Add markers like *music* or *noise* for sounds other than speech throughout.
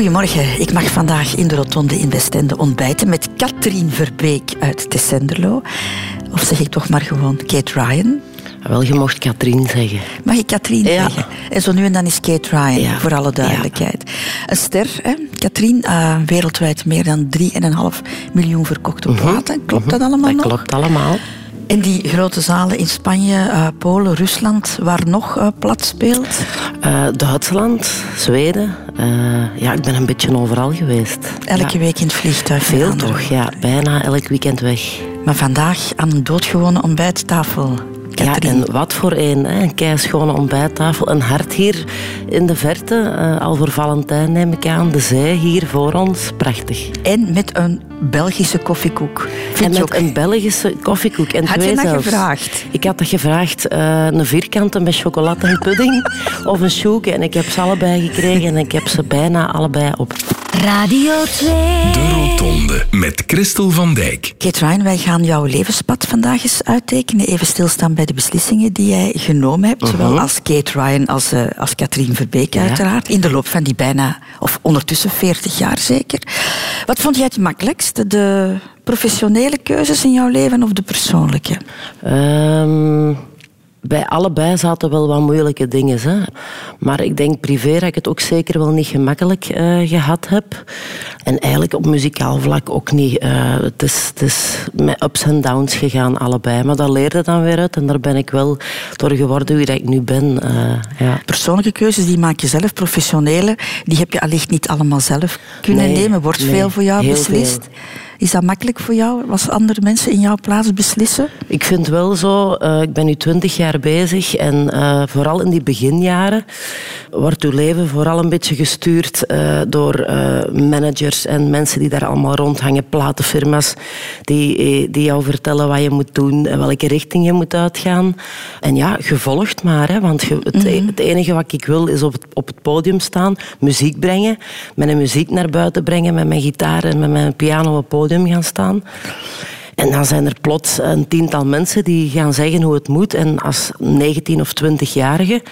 Goedemorgen. Ik mag vandaag in de Rotonde in Westende ontbijten met Katrien Verbeek uit Tessenderlo. Of zeg ik toch maar gewoon Kate Ryan? Wel, je mocht Katrien zeggen. Mag ik Katrien Ja. zeggen? En zo nu en dan is Kate Ryan, Ja. voor alle duidelijkheid. Een ster, hè? Katrien, eh, wereldwijd meer dan 3,5 miljoen verkochte platen. Klopt dat allemaal Mhm. Dat nog? klopt allemaal. En die grote zalen in Spanje, eh, Polen, Rusland, waar nog eh, plat speelt? Eh, Duitsland, Zweden. ja, ik ben een beetje overal geweest. Elke Ja. week in het vliegtuig. Veel toch, ja. Bijna elk weekend weg. Maar vandaag aan een doodgewone ontbijttafel. Ja, en wat voor een. Hè? Een keischone ontbijttafel. Een hart hier in de verte. al voor Valentijn neem ik aan. De zee hier voor ons. Prachtig. En met een Belgische koffiekoek. Vind en je met ook- een Belgische koffiekoek. En Had twee je dat zelfs. gevraagd? Ik had dat gevraagd. eh, een vierkante met chocolade en pudding. *laughs* of een sjoeke. En ik heb ze allebei gekregen. En ik heb ze bijna allebei op. Radio 2. De Rotonde met Christel van Dijk. Kate Ryan, wij gaan jouw levenspad vandaag eens uittekenen. Even stilstaan bij de beslissingen die jij genomen hebt. Zowel als Kate Ryan als, eh, als Katrien Verbeek Ja. uiteraard. In de loop van die bijna, of ondertussen 40 jaar zeker. Wat vond jij het makkelijkst? De professionele keuzes in jouw leven of de persoonlijke? Ehm, bij allebei zaten wel wat moeilijke dingen. Hè. Maar ik denk privé dat ik het ook zeker wel niet gemakkelijk eh, gehad heb. En eigenlijk op muzikaal vlak ook niet. Eh, het, is, het is met ups en downs gegaan, allebei. Maar dat leerde dan weer uit. En daar ben ik wel door geworden wie dat ik nu ben. eh, ja. Persoonlijke keuzes, die maak je zelf. Professionele, die heb je allicht niet allemaal zelf kunnen Nee, nemen. Wordt nee, veel voor jou beslist. veel. Is dat makkelijk voor jou als andere mensen in jouw plaats beslissen? Ik vind wel zo, eh, ik ben nu twintig jaar bezig en eh, vooral in die beginjaren wordt uw leven vooral een beetje gestuurd eh, door managers en mensen die daar allemaal rondhangen, platenfirma's, die, die jou vertellen wat je moet doen en welke richting je moet uitgaan. En ja, je volgt maar, hè, want het, e- het enige wat ik wil is op het, op het podium staan, muziek brengen, mijn muziek naar buiten brengen, met mijn gitaar en met mijn piano op het podium gaan staan. En dan zijn er plots een tiental mensen die gaan zeggen hoe het moet. En als 19 of 20-jarige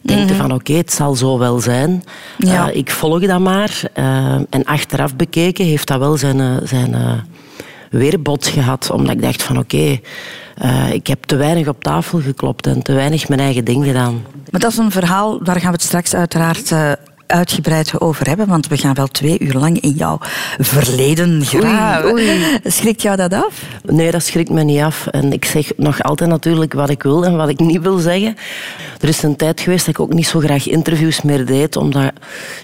denk je van oké, het zal zo wel zijn. Ja. Eh, ik volg dat maar. Eh, en achteraf bekeken heeft dat wel zijn, eh, zijn eh, weerbod gehad. Omdat ik dacht van oké, ik heb te weinig op tafel geklopt en te weinig mijn eigen ding gedaan. Maar dat is een verhaal, daar gaan we het straks uiteraard eh, uitgebreid over hebben, want we gaan wel twee uur lang in jouw verleden graven. Schrikt jou dat af? Nee, dat schrikt me niet af. En ik zeg nog altijd natuurlijk wat ik wil en wat ik niet wil zeggen. Er is een tijd geweest dat ik ook niet zo graag interviews meer deed, omdat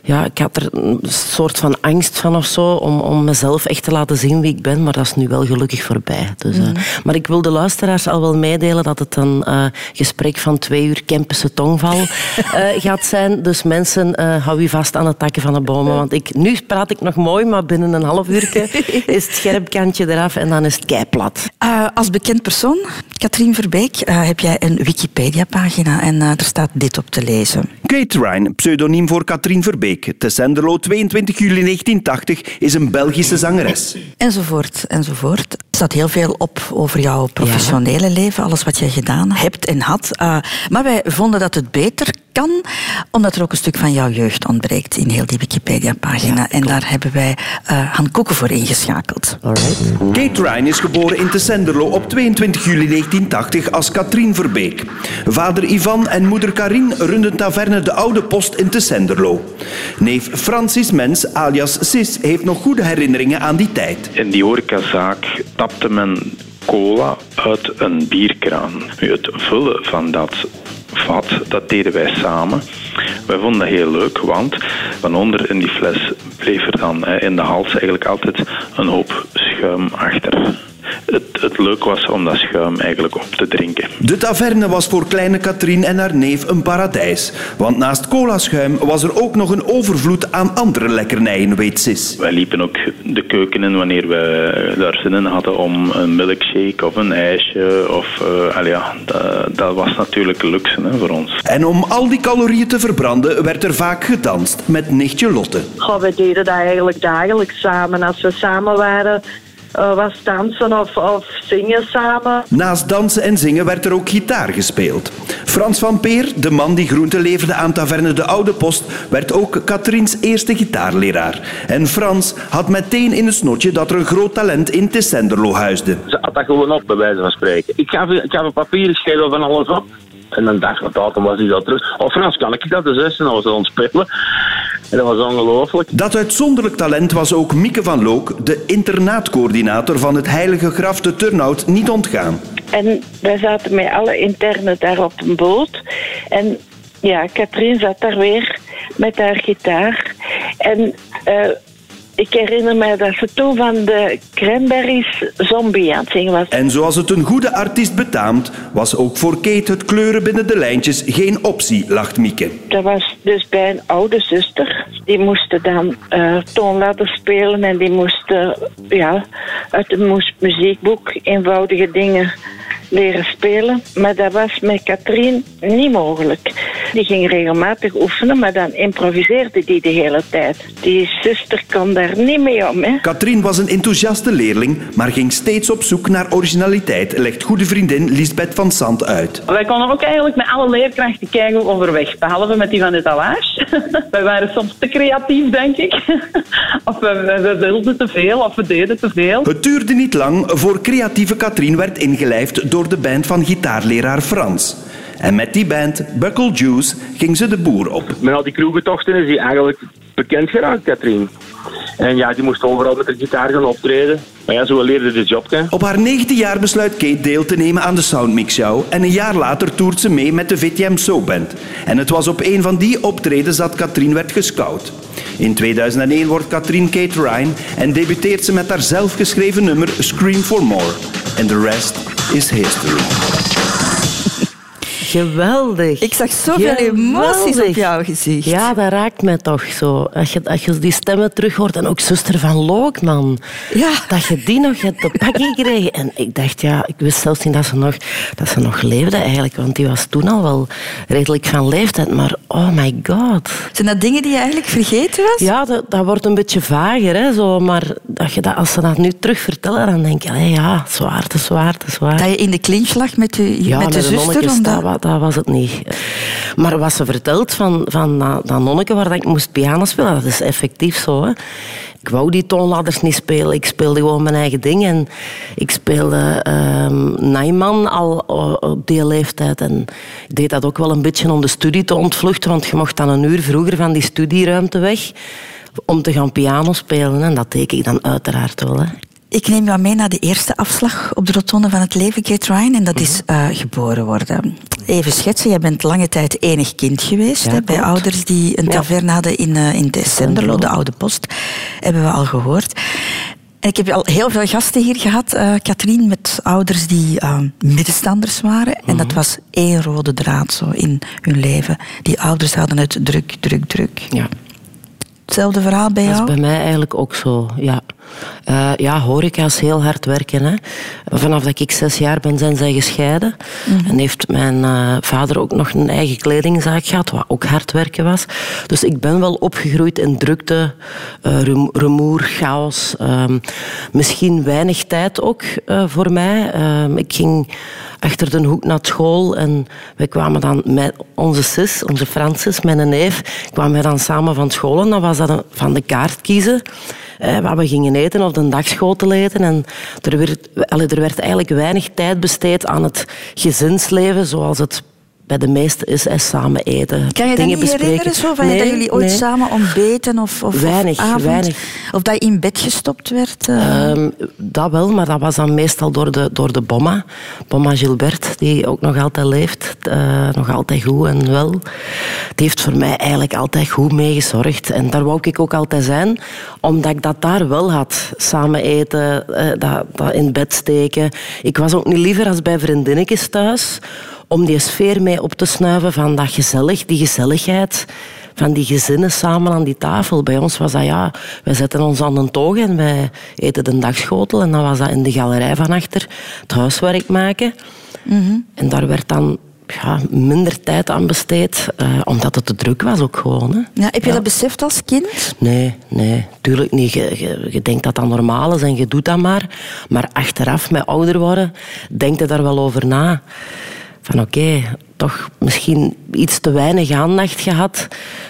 ja, ik had er een soort van angst van of zo, om, om mezelf echt te laten zien wie ik ben. Maar dat is nu wel gelukkig voorbij. Dus, eh, maar ik wil de luisteraars al wel meedelen dat het een eh, gesprek van twee uur Kempische tongval *laughs* eh, gaat zijn. Dus mensen, eh, hou je vast aan de takken van de bomen. Want ik, nu praat ik nog mooi, maar binnen een half uur *laughs* is het scherp kantje eraf en dan is het keiplat. Eh, als bekend persoon, Katrien Verbeek, eh, heb jij een Wikipedia-pagina en eh, er staat dit op te lezen. Kate Ryan, pseudoniem voor Katrien Verbeek, te Senderlo, 22 juli 1980, is een Belgische zangeres. Enzovoort, enzovoort. Er staat heel veel op over jouw professionele leven, alles wat jij gedaan hebt en had. Eh, maar wij vonden dat het beter kan, omdat er ook een stuk van jouw jeugd ontbreekt in heel die Wikipedia-pagina. en daar hebben wij eh Han Koeken voor ingeschakeld. Alright. Kate Ryan is geboren in Tessenderlo op 22 juli 1980 als Katrien Verbeek. Vader Ivan en moeder Karin runden taverne De Oude Post in Tessenderlo. Neef Francis Mens, alias Sis, heeft nog goede herinneringen aan die tijd. In die horecazaak tapte men cola uit een bierkraan. Het vullen van dat vat, dat deden wij samen. Wij vonden dat heel leuk, want van onder in die fles bleef er dan in de hals eigenlijk altijd een hoop schuim achter. Het, het leuk was om dat schuim eigenlijk op te drinken. De taverne was voor kleine Katrien en haar neef een paradijs. Want naast colaschuim was er ook nog een overvloed aan andere lekkernijen, weet Sis. Wij liepen ook de keuken in wanneer we daar zin in hadden om een milkshake of een ijsje. Of, eh, allee, ja, dat, dat was natuurlijk luxe hè, voor ons. En om al die calorieën te verbranden werd er vaak gedanst met nichtje Lotte. Goh, we deden dat eigenlijk dagelijks samen. Als we samen waren, uh, was dansen of, of zingen samen. Naast dansen en zingen werd er ook gitaar gespeeld. Frans van Peer, de man die groente leverde aan taverne De Oude Post, werd ook Katriens eerste gitaarleraar. En Frans had meteen in het snotje dat er een groot talent in Tessenderlo huisde. Ze had dat gewoon op, bij wijze van spreken. Ik gaf, ik gaf een papier, schreef van alles op. En een dag later was hij dat terug. Oh Frans, kan ik dat? De zes en dan was ze ontspelen. En dat was ongelooflijk. Dat uitzonderlijk talent was ook Mieke van Look, de internaatcoördinator van het Heilige Graf de Turnhout, niet ontgaan. En wij zaten met alle internen daar op een boot. En ja, Katrien zat daar weer met haar gitaar. En uh, ik herinner me dat ze toen van de Cranberries Zombie aan het zingen was. En zoals het een goede artiest betaamt, was ook voor Kate het kleuren binnen de lijntjes geen optie, lacht Mieke. Dat was dus bij een oude zuster. Die moesten dan uh, toonladder spelen en die moesten ja, uit een muziekboek eenvoudige dingen leren spelen. Maar dat was met Katrien niet mogelijk. Die ging regelmatig oefenen, maar dan improviseerde die de hele tijd. Die zuster kon daar niet mee om. Hè. Katrien was een enthousiaste leerling, maar ging steeds op zoek naar originaliteit, legt goede vriendin Lisbeth van Sant uit. Wij konden ook eigenlijk met alle leerkrachten kijken overweg, behalve met die van de talage. *laughs* Wij waren soms te creatief, denk ik. *laughs* of we, we wilden te veel, of we deden te veel. Het duurde niet lang voor creatieve Katrien werd ingelijfd door de band van gitaarleraar Frans. En met die band, Buckle Juice, ging ze de boer op. Met al die kroegentochten is hij eigenlijk bekend geraakt, Katrien. En ja, die moest overal met de gitaar gaan optreden. Maar ja, zo leerde de job. Hè. Op haar negende jaar besluit Kate deel te nemen aan de Soundmix Show. En een jaar later toert ze mee met de VTM Soap Band. En het was op een van die optredens dat Katrien werd gescout. In 2001 wordt Katrien Kate Ryan en debuteert ze met haar zelfgeschreven nummer Scream for More. En de rest is history. Geweldig. Ik zag zoveel emoties op jouw gezicht. Ja, dat raakt mij toch zo. Als je, als je die stemmen terug hoort. En ook zuster van Lookman. Ja. Dat je die nog hebt te pakken gekregen. En ik dacht, ja, ik wist zelfs niet dat ze, nog, dat ze nog leefde eigenlijk. Want die was toen al wel redelijk van leeftijd. Maar oh my god. Zijn dat dingen die je eigenlijk vergeten was? Ja, dat, dat wordt een beetje vager. Hè, zo. Maar dat je dat, als ze dat nu terug vertellen, dan denk je, ja, zwaar, te zwaar, te zwaar. Dat je in de clinch lag met, je, ja, met de, de zuster? Omdat dat was het niet. Maar wat ze vertelt van, van dat nonneke waar ik moest piano spelen, dat is effectief zo. Hè. Ik wou die toonladders niet spelen. Ik speelde gewoon mijn eigen ding. En ik speelde um, Nijman al op die leeftijd. En ik deed dat ook wel een beetje om de studie te ontvluchten. Want je mocht dan een uur vroeger van die studieruimte weg om te gaan piano spelen. En dat deed ik dan uiteraard wel. Hè. Ik neem jou mee naar de eerste afslag op de rotonde van het leven, Kate Ryan. En dat is uh, geboren worden. Even schetsen, jij bent lange tijd enig kind geweest. Ja, hè, bij ouders die een taverne hadden in, uh, in Descenderlo, de Oude Post. Hebben we al gehoord. En ik heb al heel veel gasten hier gehad, uh, Katrien, met ouders die middenstanders waren. En Mhm. dat was één rode draad zo in hun leven. Die ouders hadden het druk, druk, druk. Ja. Hetzelfde verhaal bij Dat is jou? bij mij eigenlijk ook zo, ja. Uh, ja, horeca is heel hard werken. Hè. Vanaf dat ik zes jaar ben, zijn zij gescheiden. Mhm. En heeft mijn uh, vader ook nog een eigen kledingzaak gehad, wat ook hard werken was. Dus ik ben wel opgegroeid in drukte, uh, rem chaos. Um, misschien weinig tijd ook voor mij. Um, ik ging achter de hoek naar school en wij kwamen dan met onze zus, onze Francis, mijn neef, kwamen wij dan samen van school en dan was dat een, van de kaart kiezen eh, wat we gingen of de dagschotel eten. En er werd, er werd eigenlijk weinig tijd besteed aan het gezinsleven zoals het bij de meesten is en samen eten. Kan je dingen bespreken. herinneren? Zo, van nee, dat jullie ooit nee. samen ontbeten of, of, weinig, of avond? weinig. Of dat je in bed gestopt werd? Uh... Um, dat wel, maar dat was dan meestal door de, door de bomma. Bomma Gilbert, die ook nog altijd leeft. Uh, nog altijd goed en wel. Die heeft voor mij eigenlijk altijd goed mee gezorgd. En daar wou ik ook altijd zijn, omdat ik dat daar wel had. Samen eten, uh, dat, dat in bed steken. Ik was ook niet liever als bij vriendinnetjes thuis om die sfeer mee op te snuiven van dat gezellig, die gezelligheid van die gezinnen samen aan die tafel. Bij ons was dat ja, wij zetten ons aan een toog en wij eten de dagschotel en dan was dat in de galerij van achter het huiswerk maken. Mm -hmm. En daar werd dan ja, minder tijd aan besteed, uh, omdat het te druk was ook gewoon. Hè. Ja, heb je dat beseft als kind? Nee, nee, tuurlijk niet. Je, je, denkt dat dat normaal is en je doet dat maar. Maar achteraf, met ouder worden, denk je daar wel over na. Van oké, toch misschien iets te weinig aandacht gehad,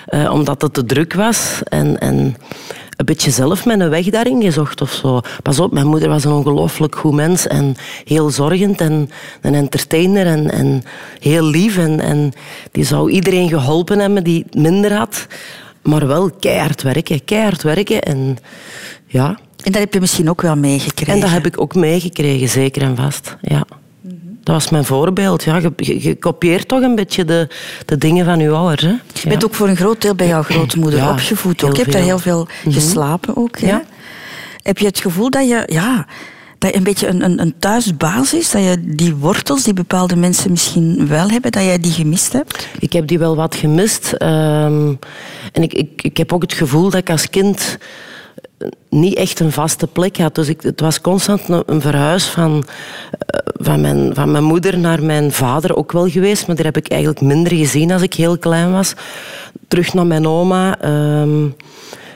uh, omdat het te druk was. En... en een beetje zelf mijn weg daarin gezocht of zo. Pas op, mijn moeder was een ongelooflijk goed mens en heel zorgend en een entertainer en, en heel lief. En, en die zou iedereen geholpen hebben die het minder had. Maar wel keihard werken, keihard werken en ja. En dat heb je misschien ook wel meegekregen? En dat heb ik ook meegekregen, zeker en vast, ja. Dat was mijn voorbeeld. Ja, je, je, kopieert toch een beetje de, de dingen van je ouders. Hè? Je bent ook voor een groot deel bij jouw grootmoeder opgevoed. Ook. Je hebt daar heel veel mhm. geslapen ook. Ja. Heb je het gevoel dat je, ja, dat je een beetje een, een, een thuisbasis, dat je die wortels die bepaalde mensen misschien wel hebben, dat jij die gemist hebt? Ik heb die wel wat gemist. Ehm, en ik, ik, ik heb ook het gevoel dat ik als kind niet echt een vaste plek had. Dus ik, het was constant een, verhuis van, eh, van, mijn, van mijn moeder naar mijn vader ook wel geweest. Maar daar heb ik eigenlijk minder gezien als ik heel klein was. Terug naar mijn oma. Ehm,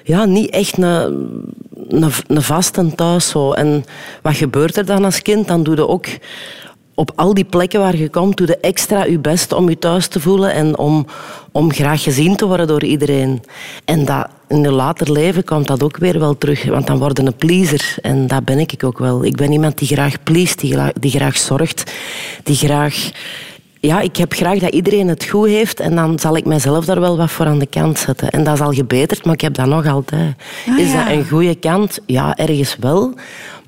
ja, niet echt een, een, een vaste thuis. Zo. En wat gebeurt er dan als kind? Dan doe je ook op al die plekken waar je komt, doe je extra je best om je thuis te voelen en om, om graag gezien te worden door iedereen. En dat, in je later leven komt dat ook weer wel terug, want dan word je een pleaser. En dat ben ik ook wel. Ik ben iemand die graag pleest, die, die graag zorgt, die graag ja, ik heb graag dat iedereen het goed heeft en dan zal ik mezelf daar wel wat voor aan de kant zetten. En dat is al gebeterd, maar ik heb dat nog altijd. Ah, is dat een goede kant? Ja, ergens wel.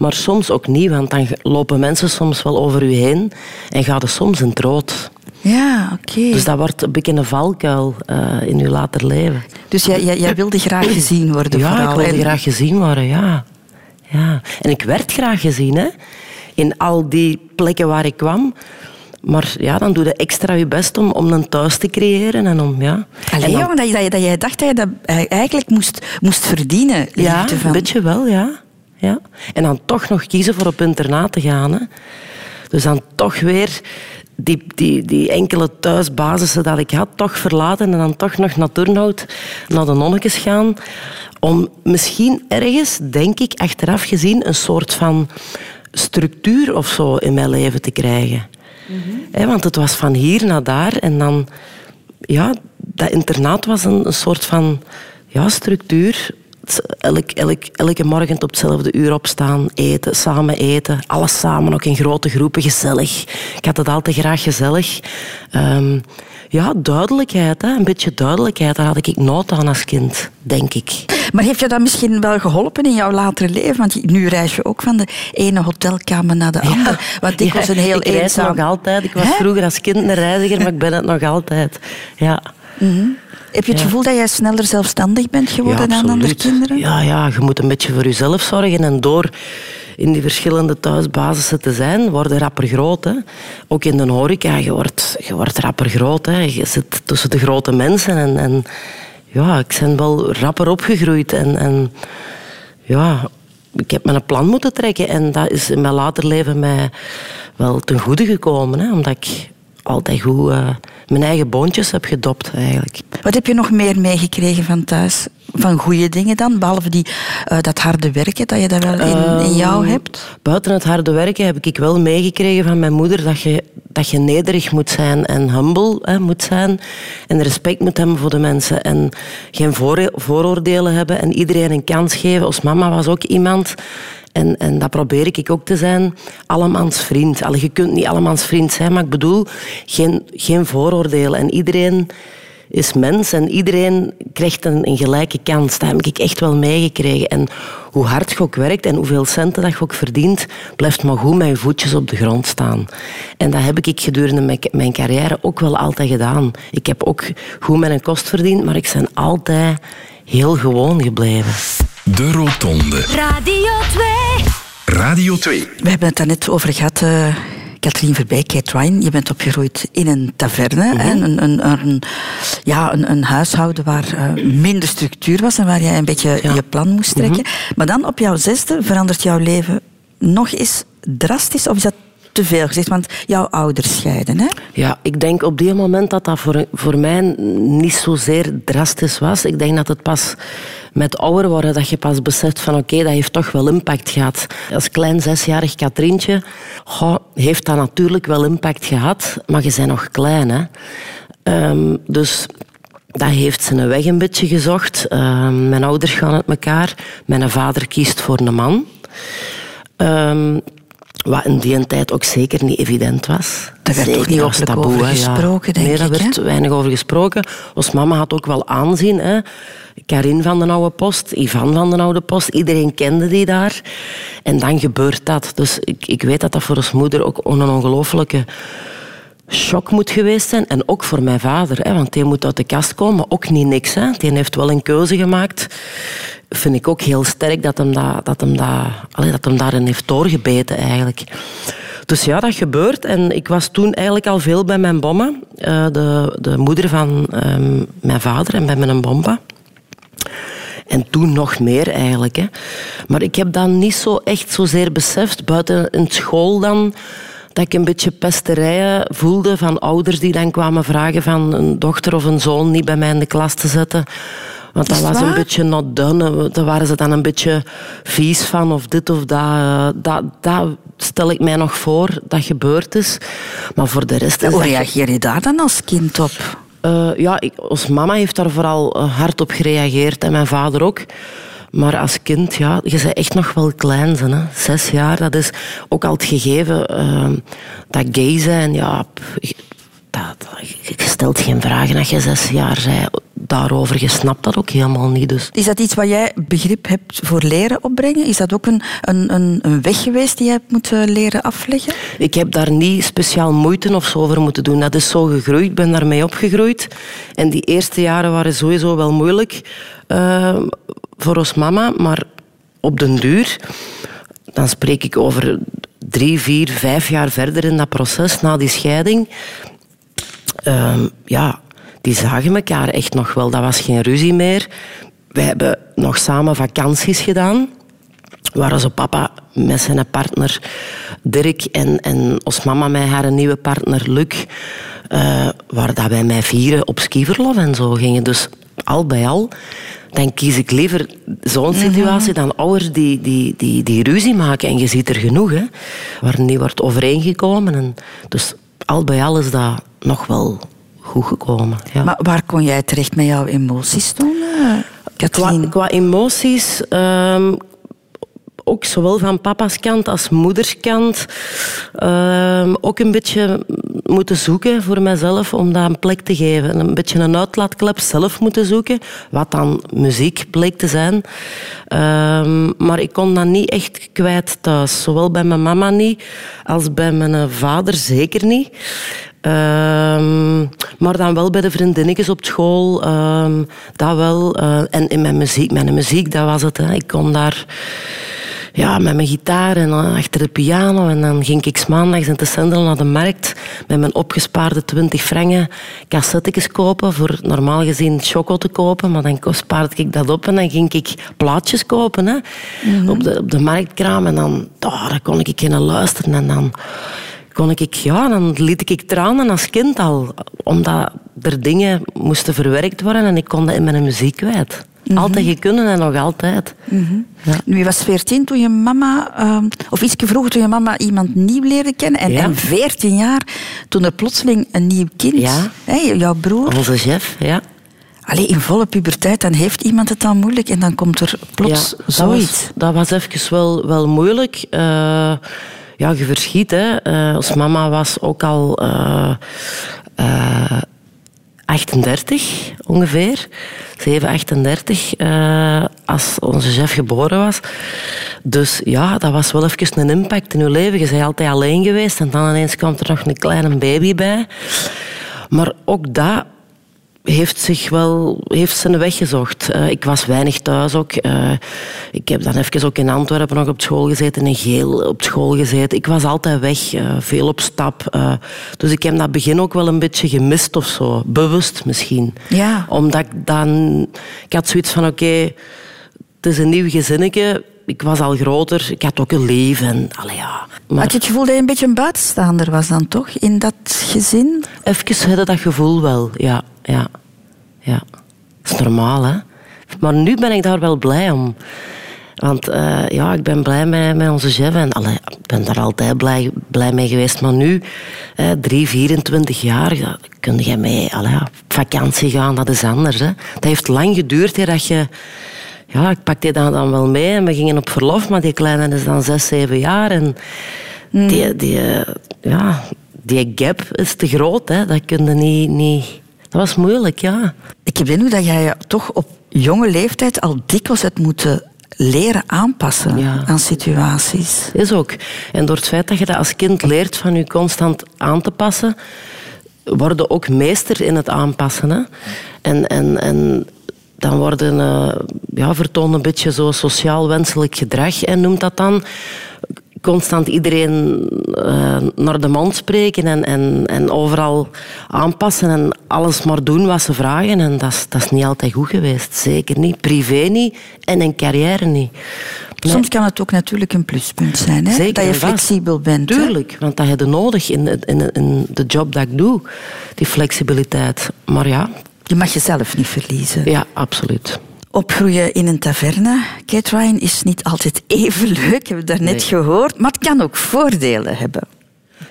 Maar soms ook niet, want dan lopen mensen soms wel over u heen en gaat er soms een troot. Ja, oké. Dus dat wordt een beetje een valkuil uh, in uw later leven. Dus jij, jij, jij, wilde graag gezien worden ja, vooral? Ja, ik wilde graag gezien worden, ja. ja. En ik werd graag gezien, hè. In al die plekken waar ik kwam. Maar ja, dan doe je extra je best om, om een thuis te creëren. En om, ja. Allee, en dat, je, dat jij dacht dat je dat eigenlijk moest, moest verdienen. Ja, een beetje wel, ja. Ja. En dan toch nog kiezen voor op internaat te gaan. Hè. Dus dan toch weer die, die, die enkele thuisbasissen dat ik had, toch verlaten en dan toch nog naar Turnhout, naar de nonnetjes gaan. Om misschien ergens, denk ik, achteraf gezien, een soort van structuur of zo in mijn leven te krijgen want het was van hier naar daar. En dan, ja, dat internaat was een, een soort van ja, structuur. Elk, elk, elke morgen op hetzelfde uur opstaan, eten, samen eten. Alles samen, ook in grote groepen, gezellig. Ik had het altijd graag gezellig. Um, ja, duidelijkheid. Hè. Een beetje duidelijkheid. Daar had ik nood aan als kind, denk ik. Maar heeft je dat misschien wel geholpen in jouw latere leven? Want nu reis je ook van de ene hotelkamer naar de andere. Want ik was een heel ik reis nog altijd. Ik was vroeger als kind een reiziger, maar ik ben het nog altijd. Ja. Mhm. Heb je het gevoel dat jij sneller zelfstandig bent geworden dan andere kinderen? Ja, ja, je moet een beetje voor jezelf zorgen. En door in die verschillende thuisbasissen te zijn, worden rapper groot. Hè. Ook in de horeca, je wordt, je wordt rapper groot. Hè. Je zit tussen de grote mensen. En, en ja, ik ben wel rapper opgegroeid. En, en ja, ik heb me een plan moeten trekken. En dat is in mijn later leven mij wel ten goede gekomen. Hè, omdat ik altijd goed uh, mijn eigen boontjes heb gedopt eigenlijk. Wat heb je nog meer meegekregen van thuis? Van goede dingen dan? Behalve die, uh, dat harde werken, dat je dat wel in, in jou ehm, hebt? Buiten het harde werken heb ik wel meegekregen van mijn moeder dat je, dat je nederig moet zijn en humble hè, moet zijn. En respect moet hebben voor de mensen. En geen vooroordelen hebben en iedereen een kans geven. Als mama was ook iemand en, en dat probeer ik ook te zijn. Allemans vriend. Allee, je kunt niet allemans vriend zijn, maar ik bedoel geen, geen vooroordelen. En iedereen is mens en iedereen krijgt een, een, gelijke kans. Dat heb ik echt wel meegekregen. En hoe hard je ook werkt en hoeveel centen dat je ook verdient, blijft maar goed met je voetjes op de grond staan. En dat heb ik gedurende mijn, mijn carrière ook wel altijd gedaan. Ik heb ook goed mijn kost verdiend, maar ik ben altijd heel gewoon gebleven. De Rotonde. Radio 2. Radio 2. We hebben het daar net over gehad. Uh, Katrien Verbeek, Kate Ryan, je bent opgegroeid in een taverne. hè? Mhm. Een, een, een, ja, een, een huishouden waar uh, minder structuur was en waar jij een beetje je plan moest trekken. Mhm. Maar dan op jouw zesde verandert jouw leven nog eens drastisch? Of is dat te veel gezegd? Want jouw ouders scheiden, hè? Ja, ik denk op die moment dat dat voor, voor mij niet zozeer drastisch was. Ik denk dat het pas met ouder worden dat je pas beseft van oké, dat heeft toch wel impact gehad. Als klein zesjarig Katrientje heeft dat natuurlijk wel impact gehad, maar je bent nog klein. Hè? Ehm, dus dat heeft zijn weg een beetje gezocht. Ehm, mijn ouders gaan uit elkaar. Mijn vader kiest voor een man. Ehm, wat in die tijd ook zeker niet evident was. Daar werd Zeker toch niet als over taboe, hè, gesproken, denk nee, daar ik, werd weinig over gesproken. Ons mama had ook wel aanzien. Hè. Karin van den Oude Post, Ivan van den Oude Post. Iedereen kende die daar. En dan gebeurt dat. Dus ik, ik weet dat dat voor ons moeder ook een ongelooflijke shock moet geweest zijn. En ook voor mijn vader. Hè, want die moet uit de kast komen, ook niet niks. Hè. Die heeft wel een keuze gemaakt. Vind ik ook heel sterk dat hem, dat, dat hem, dat, allee, dat hem daarin heeft doorgebeten eigenlijk. Dus ja, dat gebeurt. En ik was toen eigenlijk al veel bij mijn bomma. eh, de, de moeder van ehm, mijn vader en bij mijn bomba. En toen nog meer eigenlijk. Hè. Maar ik heb dat niet zo echt zozeer beseft, buiten in school dan, dat ik een beetje pesterijen voelde van ouders die dan kwamen vragen van een dochter of een zoon niet bij mij in de klas te zetten. Want dat was een beetje not done. Daar waren ze dan een beetje vies van of dit of dat. Dat, dat stel ik mij nog voor dat gebeurd is. Maar voor de rest Hoe reageer je daar dan als kind op? eh, ja, ik, ons mama heeft daar vooral eh, hard op gereageerd en mijn vader ook. Maar als kind, ja, je bent echt nog wel klein. Hè. Zes jaar, dat is ook al het gegeven eh, dat gay zijn. Ja, dat, je stelt geen vragen als je zes jaar bent daarover. Je snapt dat ook helemaal niet. Dus. Is dat iets waar jij begrip hebt voor leren opbrengen? Is dat ook een, een, een, weg geweest die jij hebt moeten leren afleggen? Ik heb daar niet speciaal moeite of zo over moeten doen. Dat is zo gegroeid, ik ben daarmee opgegroeid. En die eerste jaren waren sowieso wel moeilijk eh, voor ons mama. Maar op den duur, dan spreek ik over drie, vier, vijf jaar verder in dat proces, na die scheiding. Ehm, ja, die zagen elkaar echt nog wel. Dat was geen ruzie meer. Wij hebben nog samen vakanties gedaan waar onze papa met zijn partner Dirk en, en ons mama met haar nieuwe partner Luc, eh, waar dat wij mij vieren op skiverlof en zo gingen. Dus al bij al, dan kies ik liever zo'n situatie dan ouders die, die, die, die ruzie maken. En je ziet er genoeg, hè, waar niet wordt overeengekomen. En dus al bij al is dat nog wel goed gekomen. Ja. Maar waar kon jij terecht met jouw emoties toen, qua emoties, ehm, ook zowel van papa's kant als moederskant, ehm, ook een beetje moeten zoeken voor mezelf om dat een plek te geven. Een beetje een uitlaatklep zelf moeten zoeken, wat dan muziek bleek te zijn. Ehm, maar ik kon dat niet echt kwijt thuis. Zowel bij mijn mama niet, als bij mijn vader zeker niet. Ehm, maar dan wel bij de vriendinnetjes op school. dat wel. eh, en in mijn muziek, mijn muziek, dat was het. Hè. Ik kon daar ja, met mijn gitaar en dan achter de piano. En dan ging ik maandags in te Sendel naar de markt met mijn opgespaarde 20 frangen cassettetjes kopen. Voor normaal gezien choco te kopen. Maar dan spaarde ik dat op en dan ging ik plaatjes kopen hè, op, de, op de marktkraam. En dan, oh, dan kon ik in luisteren. En dan kon ik, ja, dan liet ik tranen als kind al. Omdat er dingen moesten verwerkt worden en ik kon dat in mijn muziek kwijt. Altijd gekunnen en nog altijd. Ja. Nu, je was 14 toen je mama, ehm, of iets vroeger toen je mama iemand nieuw leerde kennen. En, Ja. en 14 jaar toen er plotseling een nieuw kind, Ja. hè, jouw broer. Onze chef, ja. Allee, in volle puberteit, dan heeft iemand het dan moeilijk en dan komt er plots dat zoiets. Was, dat was even wel, wel moeilijk. Eh, ja, je verschiet, hè. Eh, ons mama was ook al eh, 38 ongeveer. 7, 38 eh, als onze chef geboren was. Dus ja, dat was wel even een impact in je leven. Je bent altijd alleen geweest en dan ineens komt er nog een kleine baby bij. Maar ook dat heeft zich wel heeft zijn weg gezocht. Eh, ik was weinig thuis ook. Eh, ik heb dan even ook in Antwerpen nog op school gezeten, in Geel op school gezeten. Ik was altijd weg, eh, veel op stap. dus ik heb dat begin ook wel een beetje gemist of zo. Bewust misschien. Ja. Omdat ik dan... Ik had zoiets van, oké, het is een nieuw gezinnetje. ik was al groter, ik had ook een leven. En, allee, ja. Maar Had je het gevoel dat je een beetje een buitenstaander was dan toch, in dat gezin? Even hadden dat gevoel wel, ja. ja, ja. Dat is normaal, hè. Maar nu ben ik daar wel blij om. Want eh, ja, ik ben blij met, met onze chef. En allee, ik ben daar altijd blij, blij mee geweest. Maar nu, eh, 3, 24 jaar, ja, kun je mee allee, op vakantie gaan. Dat is anders. Hè. Dat heeft lang geduurd hè, dat je... Ja, ik pakte dat dan wel mee en we gingen op verlof. Maar die kleine is dan 6, 7 jaar. En die, die, eh, ja, die gap is te groot. Hè. Dat kun je niet, niet... Dat was moeilijk, ja. Ik heb de indruk dat jij je toch op jonge leeftijd al dikwijls hebt moeten leren aanpassen Ja. aan situaties. Is ook. En door het feit dat je dat als kind leert van je constant aan te passen, worden ook meester in het aanpassen. Hè? En, en, en dan worden, eh, ja, vertonen een beetje zo sociaal wenselijk gedrag en noemt dat dan. Constant iedereen eh, naar de mond spreken en, en, en overal aanpassen en alles maar doen wat ze vragen. En dat is, dat is niet altijd goed geweest. Zeker niet. Privé niet en in carrière niet. Nee. Soms kan het ook natuurlijk een pluspunt zijn, hè? Zeker dat je flexibel bent. hè? Tuurlijk, want dat heb je nodig in, in, in de job dat ik doe. Die flexibiliteit. Maar ja, Je mag jezelf niet verliezen. ja, absoluut. Opgroeien in een taverne, Kate Ryan, is niet altijd even leuk, hebben we daarnet Nee. gehoord. Maar het kan ook voordelen hebben.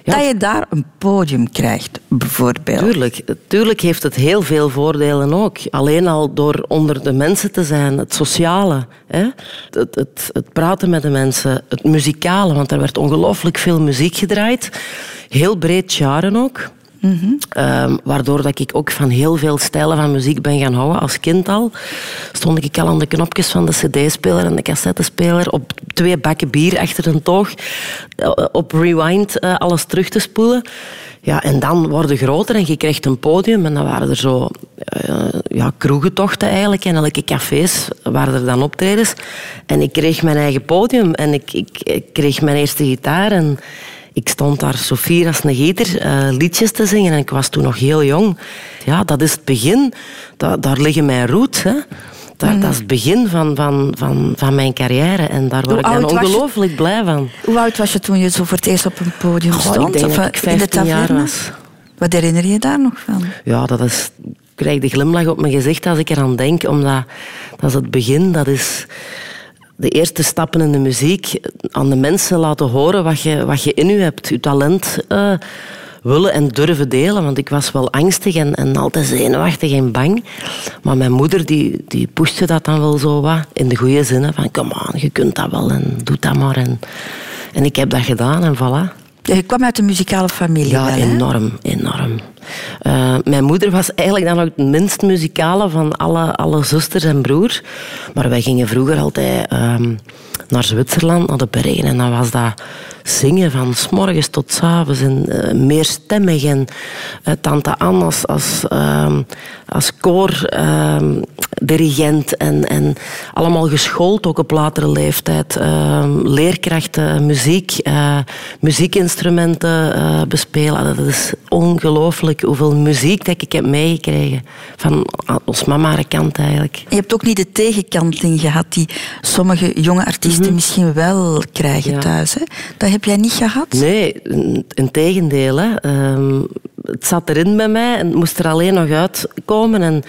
Ja. Dat je daar een podium krijgt, bijvoorbeeld. Tuurlijk, tuurlijk heeft het heel veel voordelen ook. Alleen al door onder de mensen te zijn, het sociale, hè? Het, het, het praten met de mensen, het muzikale, want er werd ongelooflijk veel muziek gedraaid. Heel breed jaren ook. Ehm, waardoor dat ik ook van heel veel stijlen van muziek ben gaan houden. Als kind al stond ik al aan de knopjes van de cd-speler en de cassettespeler op twee bakken bier achter een toog eh, op rewind eh, alles terug te spoelen. Ja, en dan worden groter en je krijgt een podium en dan waren er zo eh, ja, kroegentochten eigenlijk en elke cafés waren er dan optredens. En ik kreeg mijn eigen podium en ik, ik, ik kreeg mijn eerste gitaar en ik stond daar als een gieter eh, liedjes te zingen en ik was toen nog heel jong. Ja, dat is het begin. Da- daar liggen mijn roots. Hè. Da- Dat is het begin van, van, van, van mijn carrière en daar word ik ongelooflijk blij van. Hoe oud was je toen je zo voor het eerst op een podium stond? ik denk Of, dat eh, ik in de 15 jaar taverne? was. Wat herinner je daar nog van? Ja, dat is... Ik krijg de glimlach op mijn gezicht als ik eraan denk, omdat dat is het begin, dat is de eerste stappen in de muziek, aan de mensen laten horen wat je, wat je in je hebt, je talent eh, willen en durven delen. Want ik was wel angstig en, en altijd zenuwachtig en bang. Maar mijn moeder die, die pushte dat dan wel zo wat, in de goede zinnen, van kom aan, je kunt dat wel en doe dat maar. En, en ik heb dat gedaan en voilà. Je kwam uit een muzikale familie. Ja, wel, enorm, enorm. Eh, mijn moeder was eigenlijk dan ook het minst muzikale van alle, alle zusters en broers. Maar wij gingen vroeger altijd ehm, naar Zwitserland, naar de bergen. En dan was dat zingen van morgens tot s avonds. En eh, meerstemmig. En eh, tante Anne als, als, ehm, als koordirigent. en, en allemaal geschoold, ook op latere leeftijd. Ehm, leerkrachten, muziek, muziekinstrumenten bespelen. Dat is ongelooflijk hoeveel muziek dat ik heb meegekregen. Van ons mama kant eigenlijk. Je hebt ook niet de tegenkanting gehad die sommige jonge artiesten misschien wel krijgen Mhm. Ja. thuis. Hè? Dat heb jij niet gehad? Nee, in, tegendeel. Hè. Ehm, het zat erin bij mij en het moest er alleen nog uitkomen. En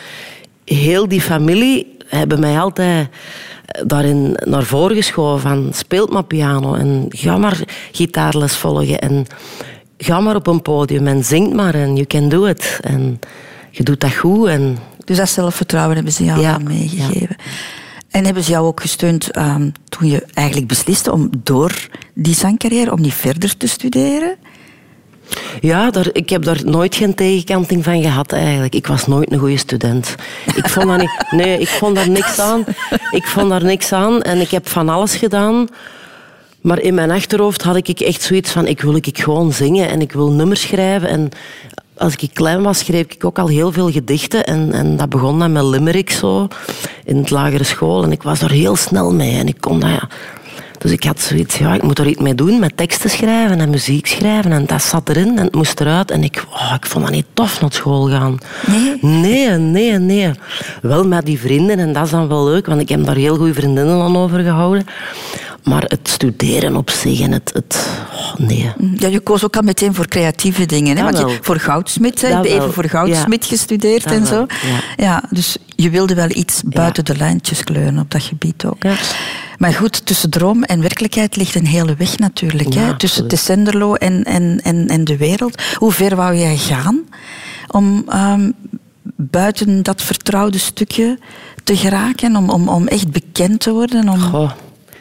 heel die familie hebben mij altijd daarin naar voren geschoven van speelt maar piano en ga maar gitaarles volgen en ga maar op een podium en zing maar en you can do it. En je doet dat goed en Dus dat zelfvertrouwen hebben ze jou Ja, meegegeven. En hebben ze jou ook gesteund ehm, toen je eigenlijk besliste om door die zangcarrière, om niet verder te studeren? Ja, daar, ik heb daar nooit geen tegenkanting van gehad eigenlijk. Ik was nooit een goede student. Ik vond daar niet, *laughs* nee, ik vond daar niks aan. Ik vond daar niks aan en ik heb van alles gedaan. Maar in mijn achterhoofd had ik echt zoiets van, ik wil ik gewoon zingen en ik wil nummers schrijven. En als ik klein was, schreef ik ook al heel veel gedichten. En, en dat begon dan met limerick zo, in het lagere school. En ik was daar heel snel mee en ik kon dat... Ja, Dus ik had zoiets, ja, ik moet er iets mee doen met teksten schrijven en muziek schrijven. En dat zat erin en het moest eruit. En ik, oh, ik vond dat niet tof naar school gaan. Nee? Nee, nee, nee. Wel met die vrienden en dat is dan wel leuk, want ik heb daar heel goede vriendinnen aan overgehouden. Maar het studeren op zich en het... het oh, nee. Ja, je koos ook al meteen voor creatieve dingen. Hè? Want je, voor goudsmid, hè? je hebt wel. even voor goudsmid Ja. gestudeerd Dat en zo. ja. Ja, dus je wilde wel iets buiten de lijntjes kleuren op dat gebied ook. Maar goed, tussen droom en werkelijkheid ligt een hele weg natuurlijk. Hè? Tussen. Tessenderlo en, en, en, en de wereld. Hoe ver wou jij gaan om ehm, buiten dat vertrouwde stukje te geraken? Om, om, om echt bekend te worden? Om... Goh,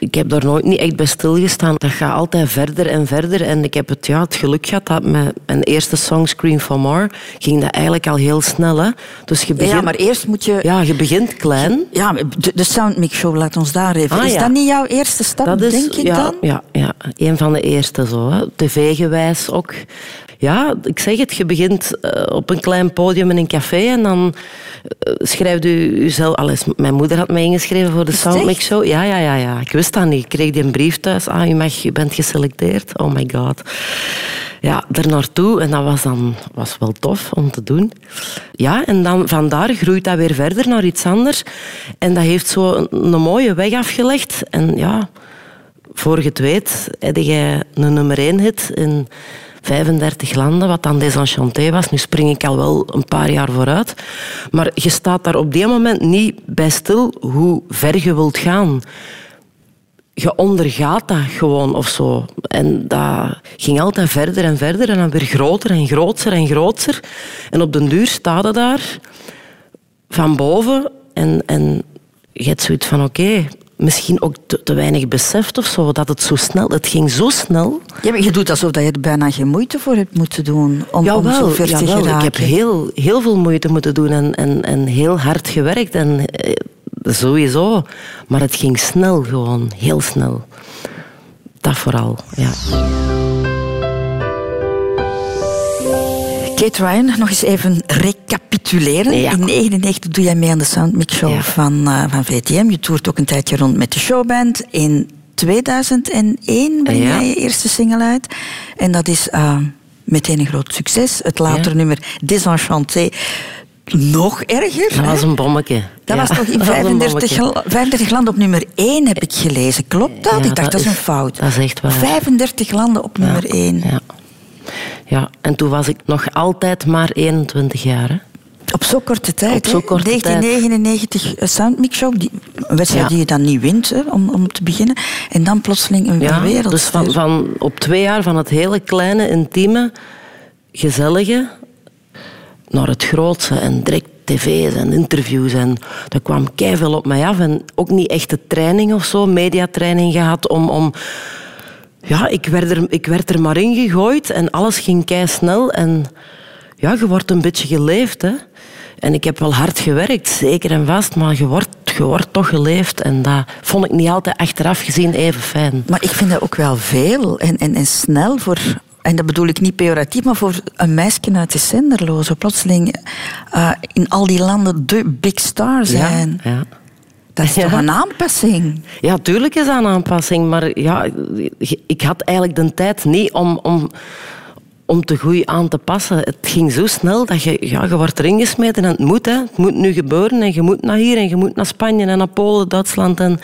ik heb daar nooit niet echt bij stilgestaan. Dat gaat altijd verder en verder. En ik heb het, ja, het geluk gehad dat met mijn eerste song, Scream for More, ging dat eigenlijk al heel snel. Hè? Dus je Ja, begint, ja, maar eerst moet je... ja, je begint klein. Ja, de, de Soundmix Show, laat ons daar even. Ah, is ja. dat niet jouw eerste stap, Dat is denk ik ja, dan? Ja, ja, een van de eerste zo. hè. TV-gewijs ook. Ja, ik zeg het, je begint eh, op een klein podium in een café en dan eh, schrijft u jezelf... Alles, mijn moeder had mij ingeschreven voor de Soundmix? Show. Ja, ja, ja, ja. Ik wist dat niet. Ik kreeg die een brief thuis. Ah, je, mag, je bent geselecteerd. Oh my god. Ja, er naartoe. En dat was dan was wel tof om te doen. Ja, en dan vandaar groeit dat weer verder naar iets anders. En dat heeft zo een, een mooie weg afgelegd. En ja, voor je het weet, heb jij een nummer 1 hit in 35 landen, wat dan Desenchanté was. Nu spring ik al wel een paar jaar vooruit. Maar je staat daar op die moment niet bij stil hoe ver je wilt gaan. Je ondergaat dat gewoon of zo. En dat ging altijd verder en verder en dan weer groter en groter en groter. En op den duur staat je daar van boven en, en je hebt zoiets van oké, misschien ook te, te weinig beseft of zo, dat het zo snel, het ging zo snel. Ja, maar je doet alsof je er bijna geen moeite voor hebt moeten doen om, om zo ver te jawel. geraken. ik heb heel, heel veel moeite moeten doen en, en, en heel hard gewerkt en eh, sowieso. Maar het ging snel gewoon, heel snel. Dat vooral, ja. Kate Ryan, nog eens even recapituleren. Ja. In 1999 doe jij mee aan de Soundmix Show Ja. van, eh, van VTM. Je toert ook een tijdje rond met de showband. In 2001 breng jij je eerste single uit. En dat is eh, meteen een groot succes. Het latere nummer Desenchanté nog erger. Dat was een bommetje. Dat Ja, was toch in *laughs* dat was een 35, bommetje. gel- 35 landen op nummer 1, heb ik gelezen. Klopt dat? Ja, ik dacht, dat dat is is- een fout. dat is echt waar. 35 landen op nummer 1. Ja. en toen was ik nog altijd maar 21 jaar. Hè. Op zo'n korte tijd. Op zo'n korte 1999 eh, Soundmix Show, die, een wedstrijd Ja. die je dan niet wint, hè, om, om te beginnen. En dan plotseling een Ja, wereld. dus van, van op twee jaar van het hele kleine, intieme, gezellige naar het grootste en direct tv's en interviews. En er kwam veel op mij af. En ook niet echte training of zo, mediatraining gehad om... om ja, ik werd, er, ik werd er maar in gegooid en alles ging kei snel. En ja, je wordt een beetje geleefd. Hè. En ik heb wel hard gewerkt, zeker en vast, maar je wordt, je wordt toch geleefd. En dat vond ik niet altijd achteraf gezien even fijn. Maar ik vind dat ook wel veel en, en, en snel voor... En dat bedoel ik niet pejoratief, maar voor een meisje uit de zenderlo. Zo plotseling eh, in al die landen de big star zijn. Ja, ja. Dat is Ja. toch een aanpassing? Ja, tuurlijk is dat een aanpassing, maar ja, ik had eigenlijk de tijd niet om, om, om te goed aan te passen. Het ging zo snel dat je, ja, je wordt erin gesmeten en het moet. Hè. Het moet nu gebeuren en je moet naar hier en je moet naar Spanje en naar Polen, Duitsland. En,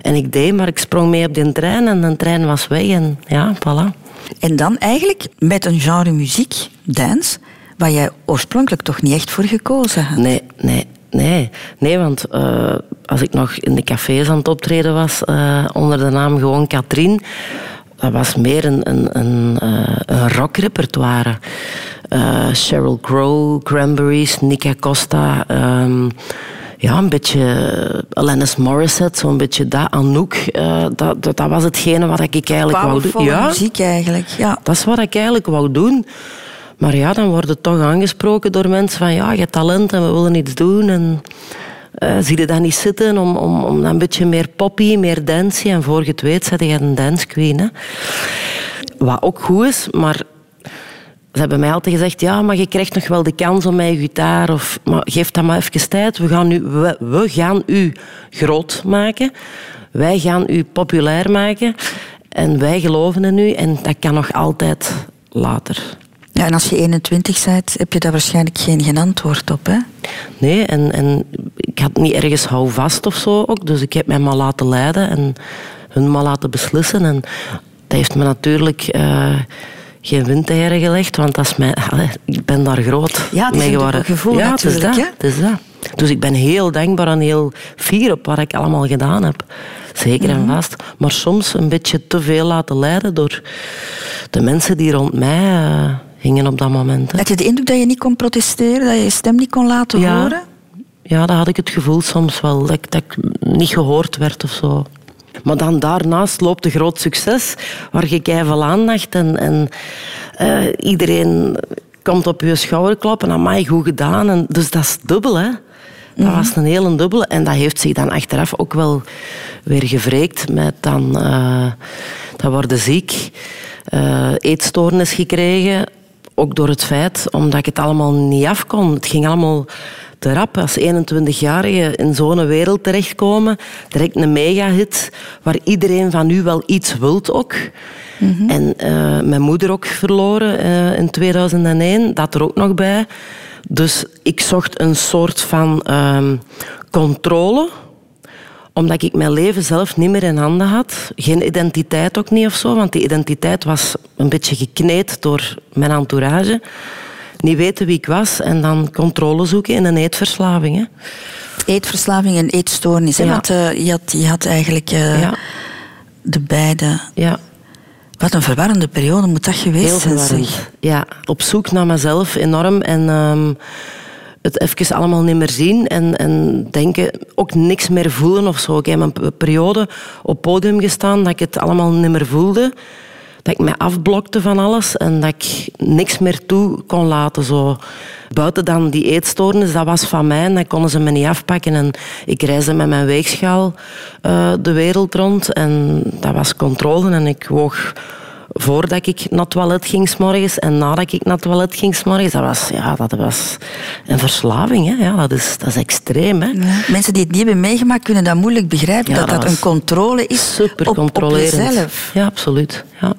en ik deed, maar ik sprong mee op die trein en de trein was weg en ja, voilà. En dan eigenlijk met een genre muziek, dance, waar jij oorspronkelijk toch niet echt voor gekozen had. Nee, nee, nee. Nee, want eh, als ik nog in de cafés aan het optreden was, eh, onder de naam gewoon Katrien, dat was meer een, een, een, eh, een rockrepertoire. Sheryl Crow, Cranberries, Nika Costa... ehm, ja, een beetje Alanis Morissette, zo'n beetje dat. Anouk, dat, dat, dat was hetgene wat ik eigenlijk wou doen. Powervolle muziek eigenlijk, ja. Dat is wat ik eigenlijk wou doen. Maar ja, dan wordt het toch aangesproken door mensen van ja, je hebt talent en we willen iets doen. En eh, zie je dat niet zitten om, om, om een beetje meer poppy, meer dancey. En voor je het weet, je een dance queen. Hè. Wat ook goed is, maar ze hebben mij altijd gezegd, ja, maar je krijgt nog wel de kans om je gitaar. Of, maar geef dat maar even tijd. We gaan, u, we, we gaan u groot maken. wij gaan u populair maken en wij geloven in u en dat kan nog altijd later. Ja, en als je 21 bent, heb je daar waarschijnlijk geen, geen antwoord op, hè? Nee, en, en ik had niet ergens houvast of zo ook, dus ik heb mij maar laten leiden en hun maar laten beslissen. En dat heeft me natuurlijk uh, geen windeieren gelegd, want dat is mijn, ik ben daar groot ja, mee geworden. gevoel ja. Het is, dat, het is dat. Dus ik ben heel dankbaar en heel fier op wat ik allemaal gedaan heb. Zeker en vast. Maar soms een beetje te veel laten leiden door de mensen die rond mij uh, hingen op dat moment. Hè. Had je de indruk dat je niet kon protesteren, dat je je stem niet kon laten ja. horen? Ja, dat had ik het gevoel soms wel, dat ik, dat ik niet gehoord werd of zo. Maar dan daarnaast loopt een groot succes, waar je keihard aandacht en, en uh, iedereen komt op je schouder klappen. Amai, goed gedaan. En dus dat is dubbel, hè. Dat Mhm. was een hele dubbele. En dat heeft zich dan achteraf ook wel weer gevreekt met dan... Uh, dat worden ziek, uh, eetstoornis gekregen. Ook door het feit, omdat ik het allemaal niet af kon. Het ging allemaal te rap. Als 21-jarige in zo'n wereld terechtkomen, direct een megahit, waar iedereen van u wel iets wilt ook. Mm -hmm. En uh, mijn moeder ook verloren uh, in 2001, dat er ook nog bij. Dus ik zocht een soort van uh, controle omdat ik mijn leven zelf niet meer in handen had. Geen identiteit ook niet of zo, want die identiteit was een beetje gekneed door mijn entourage. Niet weten wie ik was en dan controle zoeken in een eetverslaving. Hè. Eetverslaving en eetstoornis. Ja. Want uh, je, had, je had eigenlijk uh, ja. de beide. Ja. Wat een verwarrende periode moet dat geweest Heel zijn. verwarrend. Zeg. Ja, op zoek naar mezelf enorm. En um, het even allemaal niet meer zien en, en denken, ook niks meer voelen of zo. Ik heb een periode op podium gestaan dat ik het allemaal niet meer voelde. Dat ik mij afblokte van alles en dat ik niks meer toe kon laten. Zo. Buiten dan die eetstoornis, dat was van mij en dat konden ze me niet afpakken. En ik reisde met mijn weegschaal uh, de wereld rond en dat was controle. En ik woog voordat ik naar het toilet ging s'morgens en nadat ik naar het toilet ging s'morgens. Dat was, ja, dat was een verslaving. Hè. Ja, dat, is, dat is extreem. Hè. Ja. Mensen die het niet hebben meegemaakt kunnen dat moeilijk begrijpen. Ja, dat dat, dat een controle is super op, op jezelf. Ja, absoluut. Ja.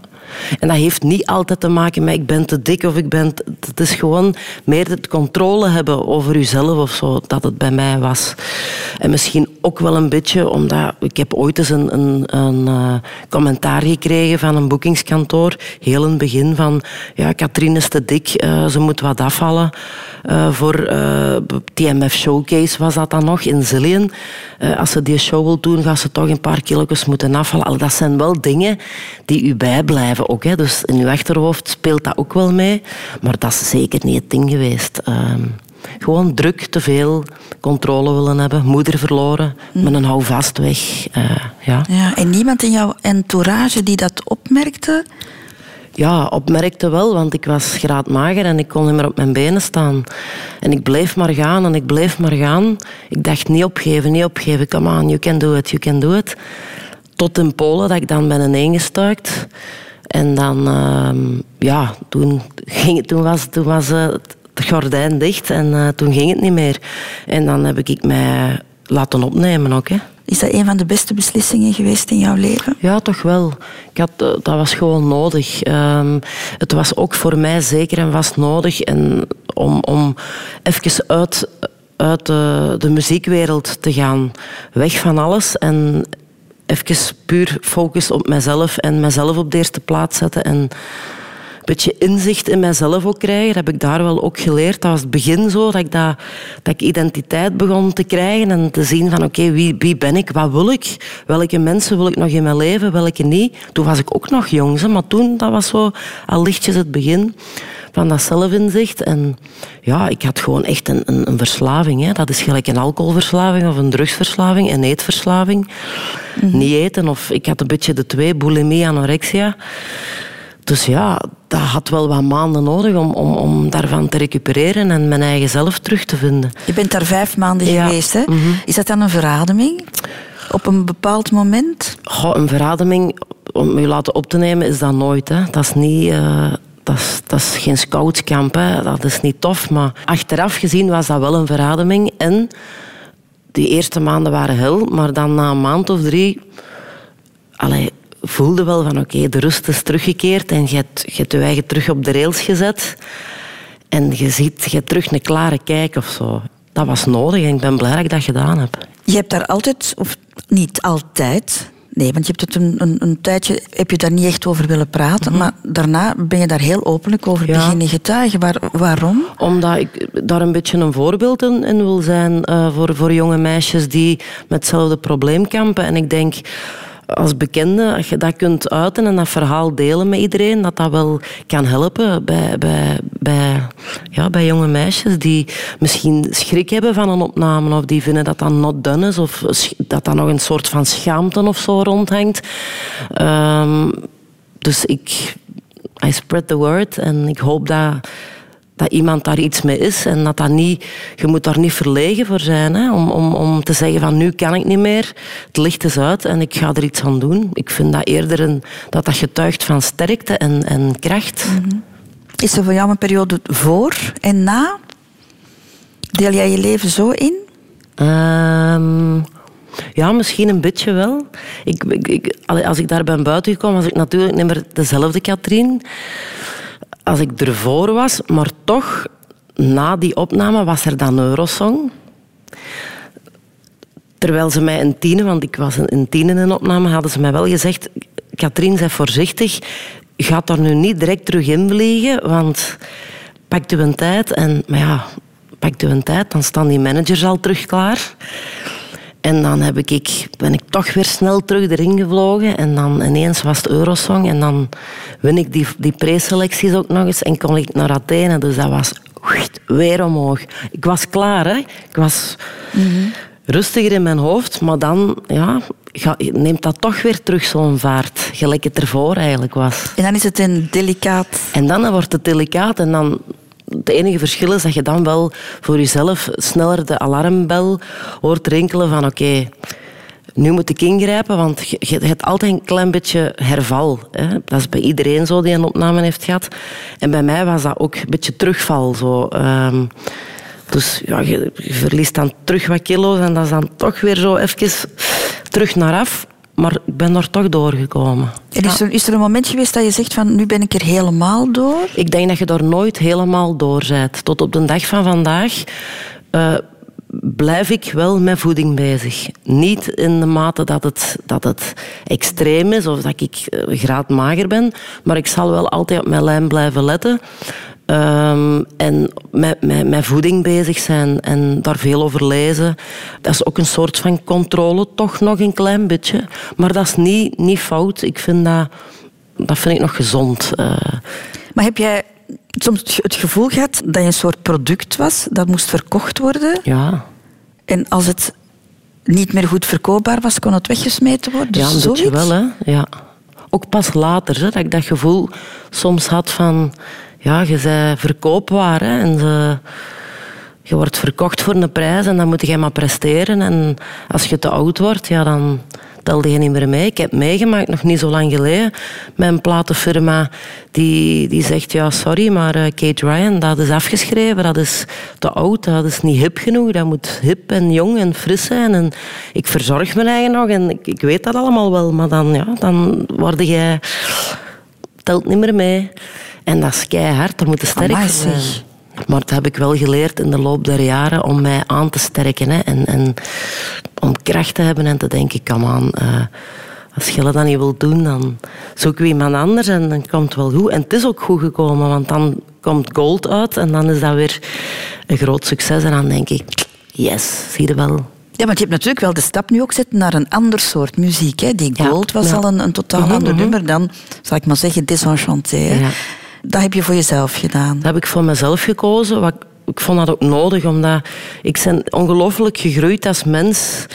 En dat heeft niet altijd te maken met ik ben te dik of ik ben... Het is gewoon meer het controle hebben over jezelf of zo, dat het bij mij was. En misschien ook wel een beetje omdat... Ik heb ooit eens een, een, een uh, commentaar gekregen van een boekingskantoor, heel in het begin, van ja, Katrien is te dik, uh, ze moet wat afvallen. Uh, voor TMF Showcase was dat dan nog, in Zillion. Uh, als ze die show wil doen, gaat ze toch een paar kilo's moeten afvallen. Al, dat zijn wel dingen die u bijblijven ook. Hè. Dus in uw achterhoofd speelt dat ook wel mee. Maar dat is zeker niet het ding geweest. Um, gewoon druk, te veel, controle willen hebben, moeder verloren, mm. met een houvast weg. Uh, ja. Ja, en niemand in jouw entourage die dat opmerkte? Ja, opmerkte wel, want ik was graadmager en ik kon niet meer op mijn benen staan. En ik bleef maar gaan en ik bleef maar gaan. Ik dacht, niet opgeven, niet opgeven. Come on, you can do it, you can do it. Tot in Polen dat ik dan ben ingestuikt. En dan, uh, ja, toen, ging, toen was, toen was het gordijn dicht en uh, toen ging het niet meer. En dan heb ik mij laten opnemen ook, hè. Is dat een van de beste beslissingen geweest in jouw leven? Ja, toch wel. Ik had, dat was gewoon nodig. Um, het was ook voor mij zeker en vast nodig en om, om even uit, uit de, de muziekwereld te gaan. Weg van alles en even puur focus op mezelf en mezelf op de eerste plaats zetten. En beetje inzicht in mezelf ook krijgen. Dat heb ik daar wel ook geleerd. Dat was het begin zo, dat ik, dat, dat ik identiteit begon te krijgen en te zien van oké, okay, wie, wie ben ik, wat wil ik? Welke mensen wil ik nog in mijn leven, welke niet? Toen was ik ook nog jong, hè, maar toen, dat was zo al lichtjes het begin van dat zelfinzicht. En ja, ik had gewoon echt een, een, een verslaving. Hè. Dat is gelijk een alcoholverslaving of een drugsverslaving, een eetverslaving. Mm-hmm. Niet eten, of ik had een beetje de twee, bulimie, anorexia. Dus ja, dat had wel wat maanden nodig om, om, om daarvan te recupereren en mijn eigen zelf terug te vinden. Je bent daar vijf maanden ja. geweest, hè? Mm-hmm. Is dat dan een verademing? Op een bepaald moment? Goh, een verademing, om je laten op te nemen, is dat nooit. Hè. Dat is niet... Uh, dat is, dat is geen scoutskamp, hè. dat is niet tof. Maar achteraf gezien was dat wel een verademing. En die eerste maanden waren hel, maar dan na een maand of drie... Allee, voelde wel van oké, de rust is teruggekeerd en je hebt, je hebt je eigen terug op de rails gezet. En je ziet je hebt terug een klare kijk of zo. Dat was nodig en ik ben blij dat ik dat gedaan heb. Je hebt daar altijd, of niet altijd... Nee, want je hebt het een, een, een tijdje heb je daar niet echt over willen praten. Maar daarna ben je daar heel openlijk over Ja. beginnen getuigen. Waar, waarom? Omdat ik daar een beetje een voorbeeld in, in wil zijn eh, voor, voor jonge meisjes die met hetzelfde probleem kampen. En ik denk, als bekende, als je dat kunt uiten en dat verhaal delen met iedereen, dat dat wel kan helpen bij, bij, bij, ja, bij jonge meisjes die misschien schrik hebben van een opname of die vinden dat dat not done is of dat dat nog een soort van schaamte of zo rondhangt. Ehm, dus ik, I spread the word en ik hoop dat, dat iemand daar iets mee is en dat dat niet, je moet daar niet verlegen voor zijn hè, om, om, om te zeggen van nu kan ik niet meer, het licht is uit en ik ga er iets aan doen. Ik vind dat eerder een, dat dat getuigt van sterkte en, en kracht. Is er voor jou een periode voor en na? Deel jij je leven zo in? Ehm, ja, misschien een beetje wel. Ik, ik, als ik daar ben buiten gekomen, was ik natuurlijk niet meer dezelfde Katrien. Als ik ervoor was, maar toch, na die opname was er dan Eurosong. Terwijl ze mij in tienen, want ik was in tienen in opname, hadden ze mij wel gezegd... Katrien, zij voorzichtig. Ga daar nu niet direct terug in vliegen, want pak u een tijd. En, maar ja, pak u een tijd, dan staan die managers al terug klaar. En dan heb ik, ben ik toch weer snel terug erin gevlogen. En dan ineens was het Eurosong. En dan win ik die, die preselecties ook nog eens. En kon ik naar Athene. Dus dat was weer omhoog. Ik was klaar, hè. Ik was rustiger in mijn hoofd. Maar dan ja, neemt dat toch weer terug zo'n vaart. Gelijk het ervoor eigenlijk was. En dan is het een delicaat... En dan wordt het delicaat en dan... Het enige verschil is dat je dan wel voor jezelf sneller de alarmbel hoort rinkelen van oké, nu moet ik ingrijpen, want je, hebt altijd een klein beetje herval. Hè. Dat is bij iedereen zo die een opname heeft gehad. En bij mij was dat ook een beetje terugval. Zo. Ehm, dus ja, je, je verliest dan terug wat kilo's en dat is dan toch weer zo even terug naar af. Maar ik ben er toch doorgekomen. En is er, is er een moment geweest dat je zegt van nu ben ik er helemaal door? Ik denk dat je daar nooit helemaal door bent. Tot op de dag van vandaag eh, blijf ik wel met voeding bezig. Niet in de mate dat het, dat het extreem is of dat ik eh, graadmager ben, maar ik zal wel altijd op mijn lijn blijven letten. Ehm, en met, met, met voeding bezig zijn en daar veel over lezen. Dat is ook een soort van controle, toch nog een klein beetje. Maar dat is niet, niet fout. Ik vind dat, dat vind ik nog gezond. eh. Maar heb jij soms het gevoel gehad dat je een soort product was dat moest verkocht worden? Ja. En als het niet meer goed verkoopbaar was, kon het weggesmeten worden? Dus ja, een zoiets? beetje wel, hè. Ja. Ook pas later, hè, dat ik dat gevoel soms had van... Ja, je bent verkoopbaar, hè, en ze, je wordt verkocht voor een prijs en dan moet je maar presteren. En als je te oud wordt, ja, dan telde je niet meer mee. Ik heb meegemaakt, nog niet zo lang geleden, met een platenfirma die, die zegt, ja, sorry, maar eh, Kate Ryan, dat is afgeschreven, dat is te oud, dat is niet hip genoeg, dat moet hip en jong en fris zijn. En ik verzorg mijn eigen nog en ik, ik weet dat allemaal wel, maar dan, ja, dan word jij... telt niet meer mee. En dat is keihard, daar moet je sterk Amai, zijn. Maar dat heb ik wel geleerd in de loop der jaren om mij aan te sterken. Hè. En, en om kracht te hebben en te denken, kom aan, eh, als je dat niet wilt doen, dan zoek we iemand anders en dan komt het wel goed. En het is ook goed gekomen, want dan komt gold uit en dan is dat weer een groot succes. En dan denk ik, yes, zie je wel. Ja, want je hebt natuurlijk wel de stap nu ook gezet naar een ander soort muziek. Hè? Die Ja, Gold was ja. al een, een totaal Mhm, ander mhm. nummer dan, zal ik maar zeggen, Désenchanté. Ja. Dat heb je voor jezelf gedaan. Dat heb ik voor mezelf gekozen. Wat, ik vond dat ook nodig, omdat ik ben ongelooflijk gegroeid als mens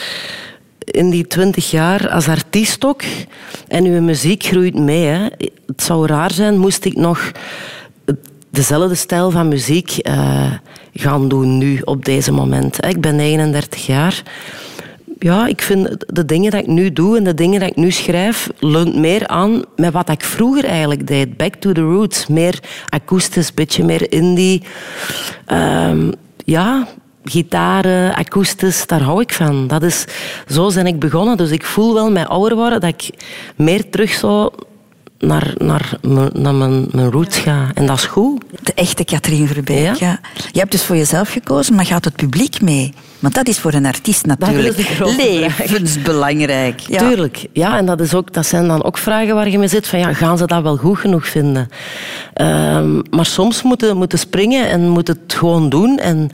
in die twintig jaar als artiest ook. En uw muziek groeit mee. Hè. Het zou raar zijn, moest ik nog dezelfde stijl van muziek eh, gaan doen nu, op deze moment. Ik ben 39 jaar. Ja, ik vind de dingen dat ik nu doe en de dingen dat ik nu schrijf, leunt meer aan met wat ik vroeger eigenlijk deed. Back to the roots. Meer akoestisch, beetje meer indie. Ehm, ja, gitaren, akoestisch, daar hou ik van. Dat is, zo ben ik begonnen. Dus ik voel wel met ouder worden dat ik meer terug zo naar, naar, mijn- naar mijn, mijn roots ga. En dat is goed. De echte Katrien Verbeek. Ja. Ja. Je hebt dus voor jezelf gekozen, maar gaat het publiek mee? Want dat is voor een artiest natuurlijk levensbelangrijk. Ja. Tuurlijk. Ja, en dat, is ook, dat zijn dan ook vragen waar je mee zit. Van, ja, gaan ze dat wel goed genoeg vinden? Ehm, maar soms moeten moeten springen en moeten het gewoon doen. En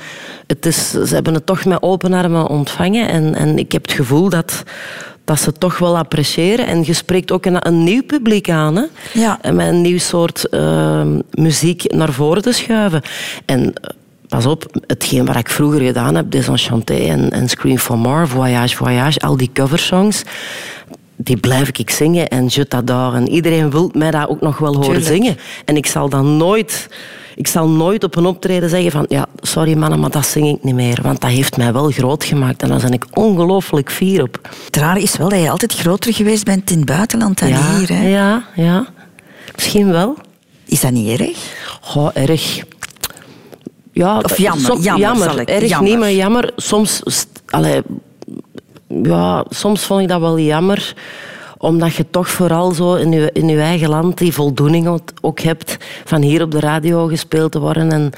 het is, ze hebben het toch met open armen ontvangen. En, en ik heb het gevoel dat, dat ze toch wel appreciëren. En je spreekt ook een, een nieuw publiek aan. Hè? Ja. En met een nieuw soort ehm, muziek naar voren te schuiven. En eh, pas op, hetgeen wat ik vroeger gedaan heb, Desenchanté en, en Scream for More, Voyage, Voyage, al die coversongs, die blijf ik zingen en je t'adore. En iedereen wil mij dat ook nog wel horen Tuurlijk. zingen. En ik zal dan nooit... Ik zal nooit op een optreden zeggen van ja, sorry mannen, maar dat zing ik niet meer. Want dat heeft mij wel groot gemaakt en daar ben ik ongelooflijk fier op. Het rare is wel dat je altijd groter geweest bent in het buitenland dan ja, hier. Hè? ja, ja. Misschien wel. Is dat niet erg? Goh, erg. Ja, Of jammer, som- jammer, zal ik- Erg jammer. niet, maar jammer. Soms, allee, ja, soms vond ik dat wel jammer omdat je toch vooral zo in je, in je eigen land die voldoening ook- hebt van hier op de radio gespeeld te worden. En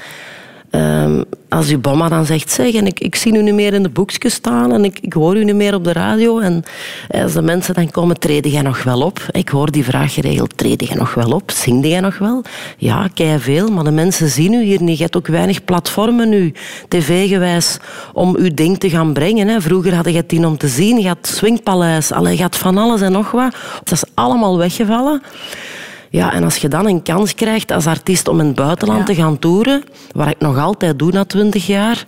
ehm, als je bomma dan zegt, zeg, en ik, ik zie u niet meer in de boekjes staan en ik, ik hoor u niet meer op de radio. En als de mensen dan komen, treden jij nog wel op? Ik hoor die vraag geregeld, treden jij nog wel op? Zingde jij nog wel? Ja, kei veel, maar de mensen zien u hier niet. Je hebt ook weinig platformen nu, tv-gewijs, om uw ding te gaan brengen. Hè. Vroeger had je het tien om te zien, je had Swingpaleis, je had van alles en nog wat. Dat is allemaal weggevallen. Ja, en als je dan een kans krijgt als artiest om in het buitenland Ja. te gaan toeren, wat ik nog altijd doe na twintig jaar,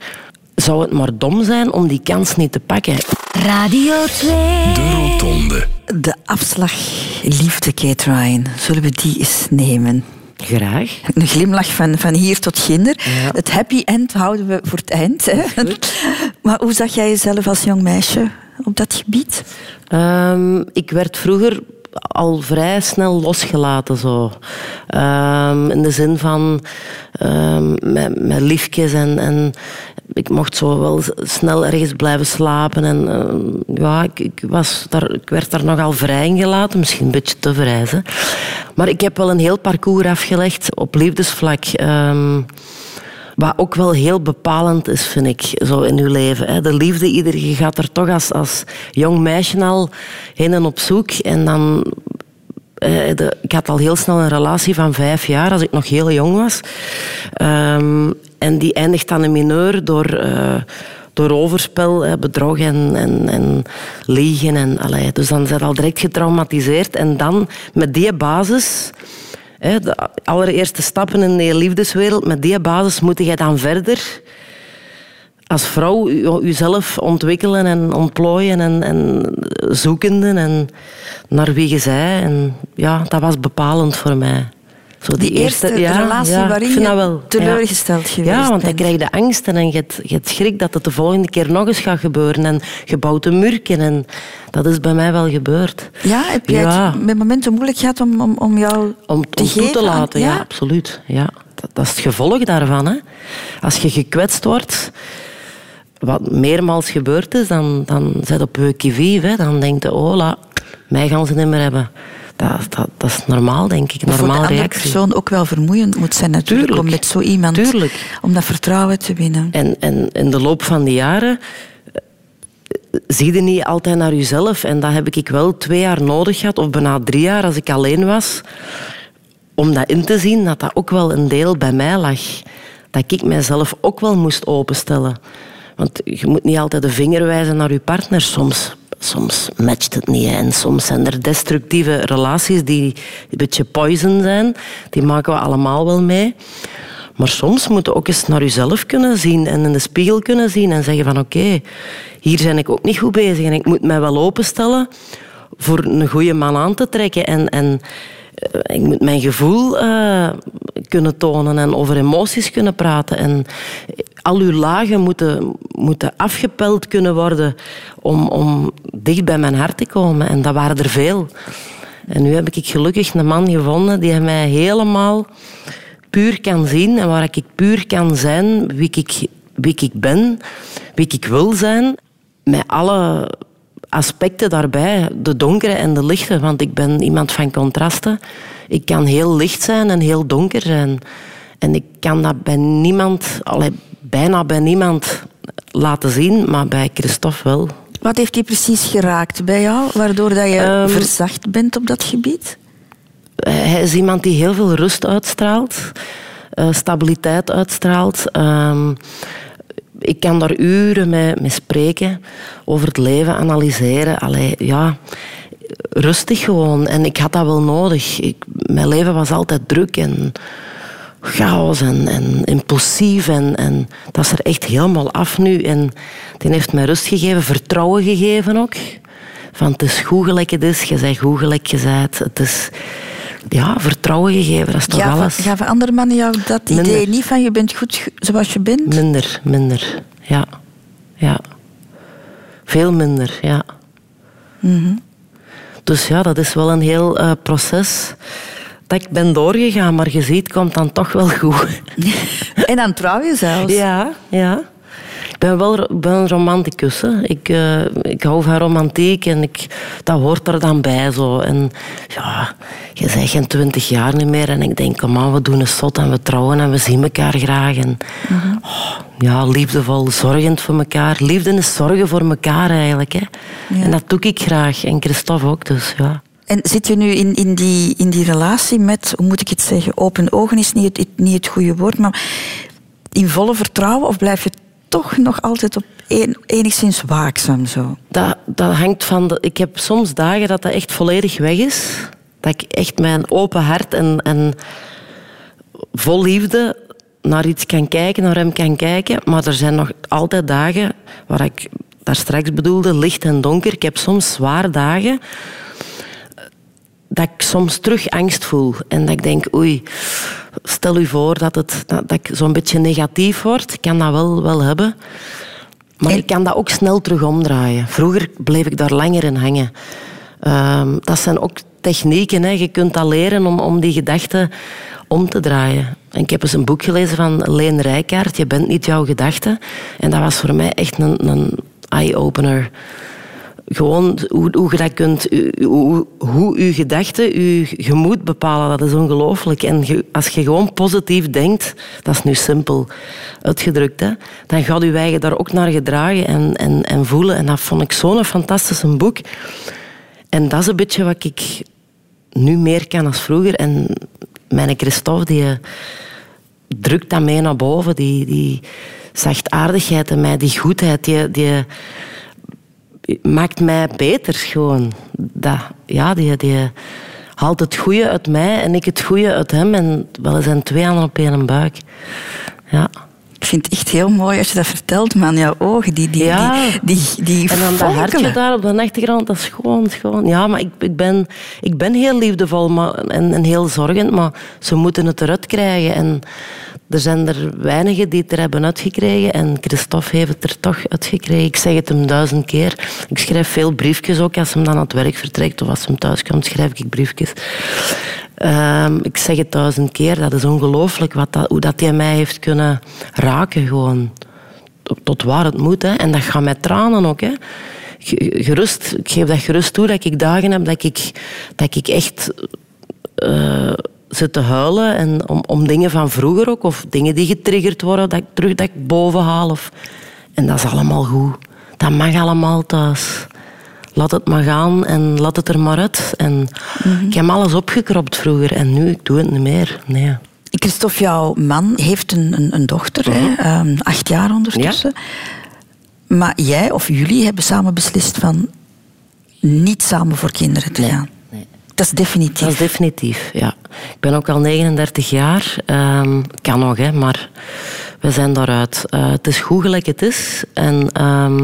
zou het maar dom zijn om die kans niet te pakken. Radio 2. De Rotonde. De afslag liefde, Kate Ryan. Zullen we die eens nemen? Graag. Een glimlach van, van hier tot ginder. Het happy end houden we voor het eind. Hè? *laughs* Maar hoe zag jij jezelf als jong meisje op dat gebied? Ehm, ik werd vroeger al vrij snel losgelaten. Zo. Ehm, in de zin van ehm, met, met liefjes en, ik mocht zo wel snel ergens blijven slapen. En, ehm, ja, ik, was daar, ik werd daar nogal vrij in gelaten. Misschien een beetje te vrij. Hè. Maar ik heb wel een heel parcours afgelegd op liefdesvlak. Wat ook wel heel bepalend is, vind ik, zo in uw leven. Hè. De liefde, ieder, je gaat er toch als, als jong meisje al heen en op zoek. En dan... eh, ik had al heel snel een relatie van vijf jaar, als ik nog heel jong was. Ehm, en die eindigt dan in mineur door... eh, door overspel, bedrog en, en, en liegen. En, allee, dus dan zijn al direct getraumatiseerd. En dan met die basis de allereerste stappen in de liefdeswereld, met die basis moet je dan verder als vrouw uzelf ontwikkelen en ontplooien en, en zoekende en naar wie je zij. En ja, dat was bepalend voor mij. Zo Die eerste relatie waarin ik vind je wel. teleurgesteld ja. geweest Ja, want dan krijg je angst en je je schrik dat het de volgende keer nog eens gaat gebeuren. En je bouwt een muurken en dat is bij mij wel gebeurd. Ja, heb jij het met momenten moeilijk gehad om, om, om jou Om, te om toe te aan- laten, ja, absoluut. Ja. Dat, dat is het gevolg daarvan. Hè. Als je gekwetst wordt, wat meermaals gebeurd is, dan, dan zit op je kivief. Hè. Dan denkt je, oh, la, mij gaan ze niet meer hebben. Dat, dat, dat is normaal, denk ik. Maar voor de reactie. persoon ook wel vermoeiend moet zijn natuurlijk Tuurlijk. om met zo iemand Tuurlijk. om dat vertrouwen te winnen. En, en in de loop van de jaren eh, zie je niet altijd naar jezelf. En dat heb ik wel twee jaar nodig gehad, of bijna drie jaar als ik alleen was, om dat in te zien dat dat ook wel een deel bij mij lag. Dat ik mijzelf ook wel moest openstellen. Want je moet niet altijd de vinger wijzen naar je partner. Soms, soms matcht het niet. En soms zijn er destructieve relaties die een beetje poison zijn. Die maken we allemaal wel mee. Maar soms moet je ook eens naar jezelf kunnen zien en in de spiegel kunnen zien en zeggen van oké, hier ben ik ook niet goed bezig en ik moet mij wel openstellen voor een goede man aan te trekken. En, en ik moet mijn gevoel eh, kunnen tonen en over emoties kunnen praten. En al uw lagen moeten, moeten afgepeld kunnen worden om, om dicht bij mijn hart te komen. En dat waren er veel. En nu heb ik gelukkig een man gevonden die mij helemaal puur kan zien en waar ik puur kan zijn wie ik wie ik ben, wie ik wil zijn, met alle aspecten daarbij, de donkere en de lichte, want ik ben iemand van contrasten. Ik kan heel licht zijn en heel donker zijn. En ik kan dat bij niemand, allee, bijna bij niemand laten zien, maar bij Christophe wel. Wat heeft hij precies geraakt bij jou, waardoor dat je Ehm, verzacht bent op dat gebied? Hij is iemand die heel veel rust uitstraalt, eh, stabiliteit uitstraalt. Ehm, ik kan daar uren mee, mee spreken, over het leven analyseren. Allee, ja, rustig gewoon. En ik had dat wel nodig. Ik, mijn leven was altijd druk en chaos en, impulsief. En, en dat is er echt helemaal af nu. En die heeft mij rust gegeven, vertrouwen gegeven ook. Van het is goed gelijk het is, je bent goed gelijk je bent. Het is ja, vertrouwen gegeven, dat is toch alles. gaven andere mannen jou dat Minder. idee niet van je bent goed zoals je bent? Minder, minder. Ja. ja. Veel minder, ja. Mhm. Dus ja, dat is wel een heel eh, proces dat ik ben doorgegaan, maar je ziet, het komt dan toch wel goed. *laughs* En dan trouw je zelfs. Ja, ja. Ik ben wel ben een romanticus. Hè. Ik, eh, ik hou van romantiek en ik, dat hoort er dan bij. Zo. En ja, je bent geen twintig jaar niet meer en ik denk, kom aan, we doen een zot en we trouwen en we zien elkaar graag. En, oh, ja, liefdevol, zorgend voor elkaar. Liefde is zorgen voor elkaar eigenlijk. Hè. En dat doe ik graag. En Christophe ook, dus ja. En zit je nu in, in, die, in die relatie met, hoe moet ik het zeggen, open ogen is niet het, niet het goede woord, maar in volle vertrouwen of blijf je toch nog altijd op enigszins waakzaam zo? Dat, dat hangt van... De, ik heb soms dagen dat dat echt volledig weg is. Dat ik echt mijn open hart en, en vol liefde naar iets kan kijken, naar hem kan kijken. Maar er zijn nog altijd dagen waar ik daar straks bedoelde, licht en donker. Ik heb soms zware dagen dat ik soms terug angst voel. En dat ik denk, oei, stel u voor dat, het, dat, dat ik zo'n beetje negatief word. Ik kan dat wel, wel hebben. Maar ik kan dat ook snel terug omdraaien. Vroeger bleef ik daar langer in hangen. Ehm, dat zijn ook technieken. Hè. Je kunt dat leren om, om die gedachten om te draaien. En ik heb eens een boek gelezen van Leen Rijkaard. Je bent niet jouw gedachte. En dat was voor mij echt een, een eye-opener. Gewoon hoe, hoe je dat kunt, hoe, hoe je gedachten je gemoed bepalen, dat is ongelooflijk. En als je gewoon positief denkt, dat is nu simpel uitgedrukt, hè, dan gaat je eigen daar ook naar gedragen en, en, en voelen. En dat vond ik zo'n fantastisch boek. En dat is een beetje wat ik nu meer kan als vroeger. En mijn Christophe, die eh, drukt dat mee naar boven. Die, die zachtaardigheid in mij, die goedheid, die, die maakt mij beter gewoon. Dat, ja, die, die haalt het goede uit mij en ik het goede uit hem. En wel zijn twee handen op één buik. Ja. Ik vind het echt heel mooi als je dat vertelt, man. Jouw ogen, die, die, Ja. die, die, die En dan dat hartje daar op de achtergrond, dat is gewoon... gewoon ja, maar ik, ik, ben, ik ben heel liefdevol maar, en, en heel zorgend, maar ze moeten het eruit krijgen. En er zijn er weinigen die het er hebben uitgekregen en Christophe heeft het er toch uitgekregen. Ik zeg het hem duizend keer. Ik schrijf veel briefjes ook als hem dan aan het werk vertrekt of als hem thuis komt, schrijf ik briefjes. Ehm, ik zeg het duizend keer, dat is ongelooflijk dat, hoe dat hij mij heeft kunnen raken gewoon tot- waar het moet. Hè. En dat gaat met tranen ook. Hè. Ge- Gerust, ik geef dat gerust toe dat ik dagen heb dat ik, dat ik echt eh, zit te huilen. En om, om dingen van vroeger ook, of dingen die getriggerd worden, dat ik terug dat ik boven haal. Of, en dat is allemaal goed. Dat mag allemaal thuis. Laat het maar gaan en laat het er maar uit. En Ik heb alles opgekropt vroeger en nu ik doe het niet meer. Nee. Christophe, jouw man heeft een, een, een dochter, hè? Ehm, acht jaar ondertussen. Maar jij of jullie hebben samen beslist van niet samen voor kinderen te gaan. Dat is definitief. Dat is definitief, ja. Ik ben ook al 39 jaar. Ehm, kan nog, hè, maar we zijn daaruit. Eh, het is goed gelijk het is. En ehm,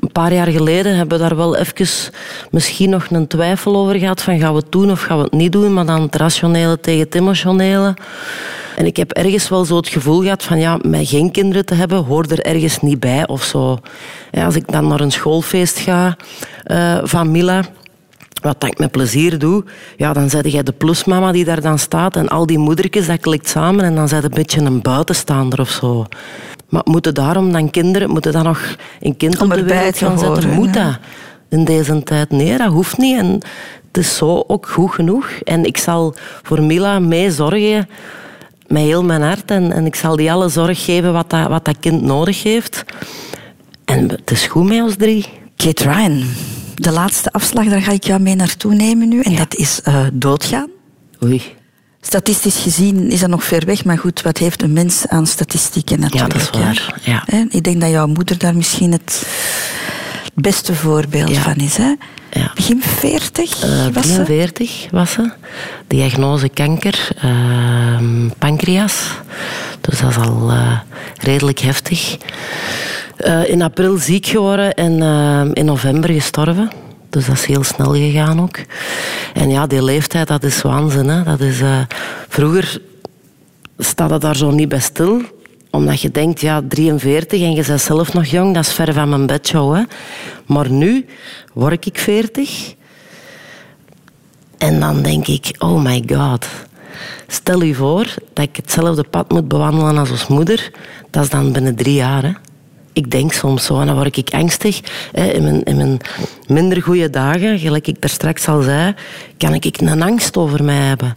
een paar jaar geleden hebben we daar wel even misschien nog een twijfel over gehad. Van gaan we het doen of gaan we het niet doen? Maar dan het rationele tegen het emotionele. En ik heb ergens wel zo het gevoel gehad van ja, met geen kinderen te hebben hoort er ergens niet bij of zo. Als ik dan naar een schoolfeest ga eh, van Mila wat dat ik met plezier doe, ja, dan zet jij de plusmama die daar dan staat en al die moedertjes, dat klikt samen en dan zet een beetje een buitenstaander of zo. Maar moeten daarom dan kinderen, moeten dan nog een kind Om op de wereld gaan zetten? Moet ja. dat in deze tijd? Nee, dat hoeft niet. En het is zo ook goed genoeg. En ik zal voor Mila mee zorgen, met heel mijn hart. En, en ik zal die alle zorg geven wat dat, wat dat kind nodig heeft. En het is goed met ons drie. Kate Ryan, de laatste afslag, daar ga ik jou mee naartoe nemen nu. En dat is eh, doodgaan. Oei. Statistisch gezien is dat nog ver weg, maar goed, wat heeft een mens aan statistieken natuurlijk? dat is waar, ja. Ik denk dat jouw moeder daar misschien het beste voorbeeld van is. Hè? Ja. Begin 40 Eh, was ze? 43 was ze. Diagnose kanker, ehm, pancreas. Dus dat is al eh, redelijk heftig. Eh, in april ziek geworden en eh, in november gestorven. Dus dat is heel snel gegaan ook. En ja, die leeftijd, dat is waanzin. Hè? Dat is, vroeger staat het daar zo niet bij stil omdat je denkt, ja, 43 en je bent zelf nog jong, dat is ver van mijn bedshow. Hè. Maar nu word ik 40 en dan denk ik, oh my god. Stel je voor dat ik hetzelfde pad moet bewandelen als ons moeder. Dat is dan binnen drie jaar. Hè. Ik denk soms zo en dan word ik angstig. In, mijn, in mijn minder goede dagen, gelijk ik daar straks al zei, kan ik een angst over mij hebben.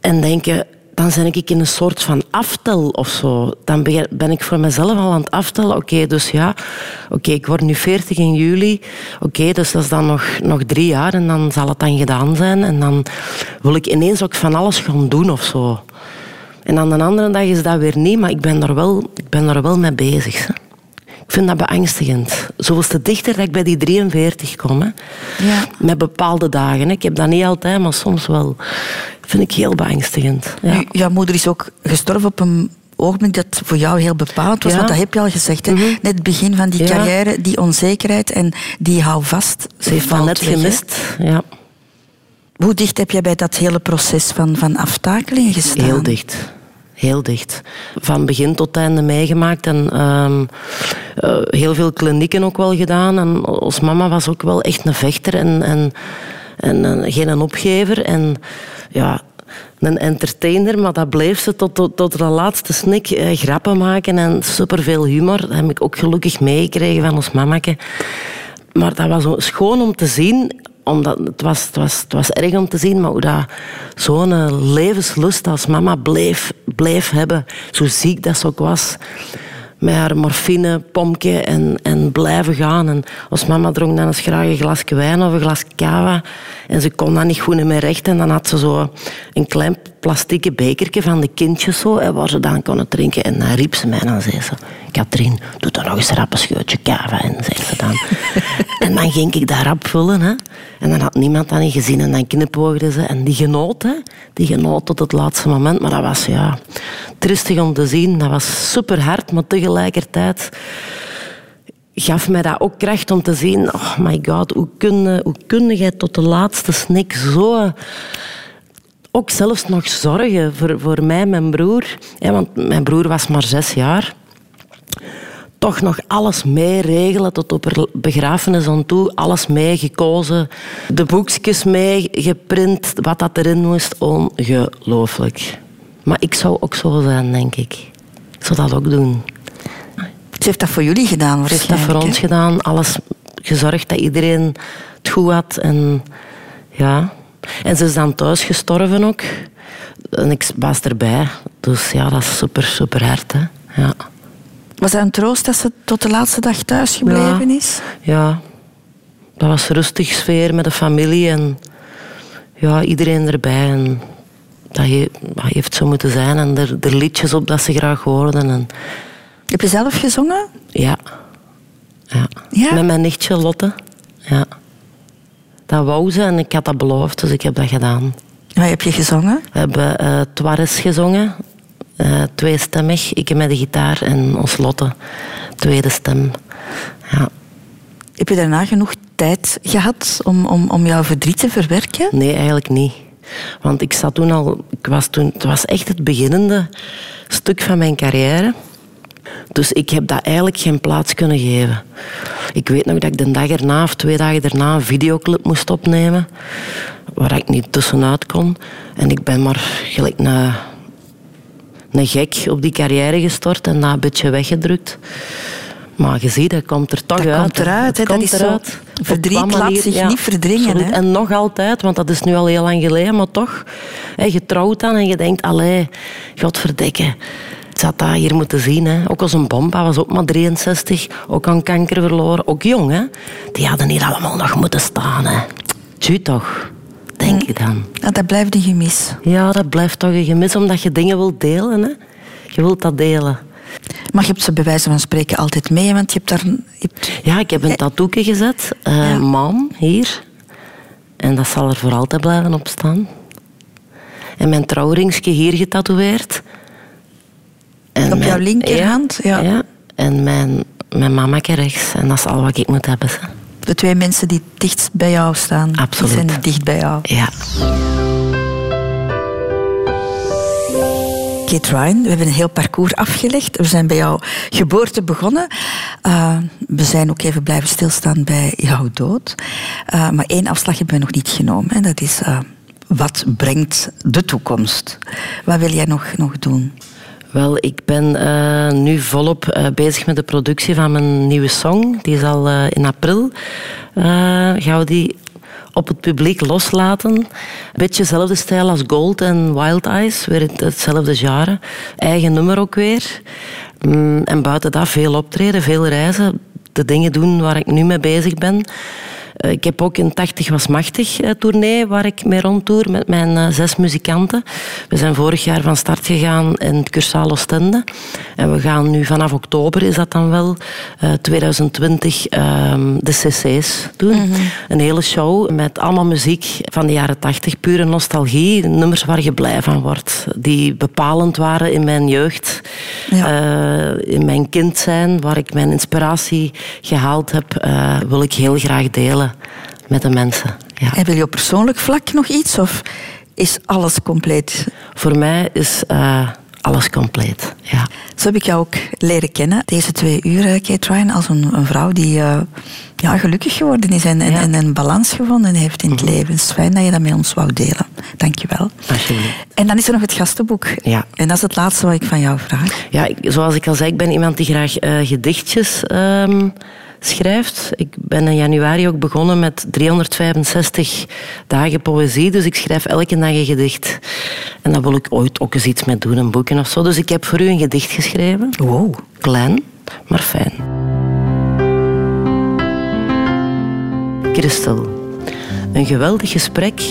En denken, dan ben ik in een soort van aftel of zo. Dan ben ben ik voor mezelf al aan het aftellen. Oké, dus ja, oké, ik word nu 40 in juli. Oké, dus dat is dan nog, nog drie jaar en dan zal het dan gedaan zijn. En dan wil ik ineens ook van alles gaan doen of zo. En aan de andere dag is dat weer niet, maar ik ben er wel, ik ben er wel mee bezig. Hè. Ik vind dat beangstigend. Zoals te dichter dat ik bij die 43 kom. Hè. Ja. Met bepaalde dagen. Hè. Ik heb dat niet altijd, maar soms wel. Vind ik heel beangstigend. Ja. Jouw moeder is ook gestorven op een ogenblik dat voor jou heel bepalend was. Ja. Want dat heb je al gezegd. Hè? Net het begin van die Ja. carrière, die onzekerheid en die hou vast. Ze heeft valt net hè. gemist. Ja. Hoe dicht heb jij bij dat hele proces van, van aftakeling gestaan? Heel dicht. Heel dicht. Van begin tot einde meegemaakt. En ehm, eh, heel veel klinieken ook wel gedaan. En ons mama was ook wel echt een vechter en, en, en, en geen een opgever. En ja, een entertainer, maar dat bleef ze tot, tot, tot de laatste snik. Eh, grappen maken en superveel humor. Dat heb ik ook gelukkig meegekregen van ons mamake. Maar dat was schoon om te zien, omdat het was, het was, het was erg om te zien, maar hoe dat zo'n eh, levenslust als mama bleef, bleef hebben, zo ziek dat ze ook was. Met haar morfine, pompje en, en blijven gaan. En als mama dronk dan eens graag een glas wijn of een glas cava. En ze kon dat niet goed meer recht. En dan had ze zo een klein plastieke bekertje van de kindjes zo, waar ze dan konden drinken. En dan riep ze mij en dan zei ze... Katrien, doe dan nog eens rap een scheutje cava. En zei ze dan. *laughs* en dan ging ik dat rap vullen. Hè. En dan had niemand dat niet gezien. En dan knipoogde ze. En die genoot, hè. Die genoot tot het laatste moment. Maar dat was, ja... Tristig om te zien. Dat was super hard, maar tegelijkertijd gaf mij dat ook kracht om te zien... Oh my god, hoe kun, hoe kun jij tot de laatste snik zo... Ook zelfs nog zorgen voor, voor mij en mijn broer. Hè, want mijn broer was maar zes jaar toch nog alles meeregelen tot op begrafenis aan toe. Alles meegekozen. De boekjes meegeprint, wat dat erin moest. Ongelooflijk. Maar ik zou ook zo zijn, denk ik. Ik zou dat ook doen. Ze heeft dat voor jullie gedaan Ze heeft dat voor ons gedaan. Alles gezorgd dat iedereen het goed had. En, ja. en ze is dan thuis gestorven ook. En ik was erbij. Dus ja, dat is super, super hard. Hè. Ja. Was dat een troost dat ze tot de laatste dag thuis gebleven Ja. is? Ja, dat was een rustig sfeer met de familie en ja, iedereen erbij. En dat he- dat heeft zo moeten zijn. En er, er liedjes op dat ze graag hoorden. En, Heb je zelf gezongen? ja. ja. Ja? Met mijn nichtje Lotte. Ja. Dat wou ze en ik had dat beloofd, dus ik heb dat gedaan. Wat heb je gezongen? We hebben Tuares gezongen, eh, tweestemmig. Ik met de gitaar en ons Lotte, tweede stem. Ja. Heb je daarna genoeg tijd gehad om, om, om jouw verdriet te verwerken? Nee, eigenlijk niet. Want ik zat toen al... Ik was toen, het was echt het beginnende stuk van mijn carrière. Dus ik heb dat eigenlijk geen plaats kunnen geven. Ik weet nog dat ik de dag erna of twee dagen daarna een videoclip moest opnemen. Waar ik niet tussenuit kon. En ik ben maar gelijk een, een gek op die carrière gestort en dat een beetje weggedrukt. Maar je ziet, dat komt er toch Dat uit. komt eruit, Het hè. Dat komt is zo- eruit. verdriet laat zich niet verdringen, hè. En nog altijd, want dat is nu al heel lang geleden, maar toch. Hè, je trouwt dan en je denkt, allee, godverdikke. Het zat dat hier moeten zien. Hè. Ook als een bom, hij was ook maar 63. Ook aan kanker verloren. Ook jong, hè. Die hadden hier allemaal nog moeten staan, hè. Tju toch, denk dan. Ja, dat blijft een gemis. Ja, dat blijft toch een gemis, omdat je dingen wilt delen, hè. Je wilt dat delen. Maar je hebt ze bij wijze van spreken altijd mee, want je hebt daar... Je hebt... Ja, ik heb een tattooetje gezet. eh Ja. Mam, hier. En dat zal er voor altijd blijven op staan. En mijn trouwringsje hier getatoeëerd. En Op mijn- jouw linkerhand? Ja. Ja. En mijn, mijn mama rechts. En dat is al wat ik moet hebben. De twee mensen die dichtst bij jou staan, Absoluut. die zijn dicht bij jou. Ja. Kate Ryan, we hebben een heel parcours afgelegd. We zijn bij jouw geboorte begonnen. Uh, we zijn ook even blijven stilstaan bij jouw dood. Uh, maar één afslag hebben we nog niet genomen. En dat is, uh, wat brengt de toekomst? Wat wil jij nog, nog doen? Wel, ik ben uh, nu volop uh, bezig met de productie van mijn nieuwe song. Die is al uh, in april. gaan we die op het publiek loslaten. Een beetje dezelfde stijl als Gold en Wild Eyes. Weer hetzelfde genre. Eigen nummer ook weer. Mm, en buiten dat veel optreden, veel reizen. De dingen doen waar ik nu mee bezig ben. Ik heb ook een 80 was machtig tournee waar ik mee rondtoer met mijn uh, zes muzikanten. We zijn vorig jaar van start gegaan in het Cursaal Oostende. En we gaan nu vanaf oktober, is dat dan wel, uh, 2020 uh, de cc's doen. Mm -hmm. Een hele show met allemaal muziek van de jaren 80, pure nostalgie. Nummers waar je blij van wordt. Die bepalend waren in mijn jeugd. Ja. Uh, in mijn kind zijn, waar ik mijn inspiratie gehaald heb, uh, wil ik heel graag delen met de mensen. Ja. En wil je op persoonlijk vlak nog iets of is alles compleet? Voor mij is uh, alles compleet, ja. Zo heb ik jou ook leren kennen, deze twee uur, Kate Ryan, als een, een vrouw die uh, ja, gelukkig geworden is en, en, ja. en, een balans gevonden heeft in het mm -hmm. leven. Het is fijn dat je dat met ons wou delen. Dank je wel. Alsjeblieft. En dan is er nog het gastenboek. Ja. En dat is het laatste wat ik van jou vraag. Ja, ik, zoals ik al zei, ik ben iemand die graag uh, gedichtjes... Um, schrijft. Ik ben in januari ook begonnen met 365 dagen poëzie. Dus ik schrijf elke dag een gedicht. En daar wil ik ooit ook eens iets mee doen, een boeken of zo. Dus ik heb voor u een gedicht geschreven. Wow. Klein, maar fijn. Christel. Een geweldig gesprek,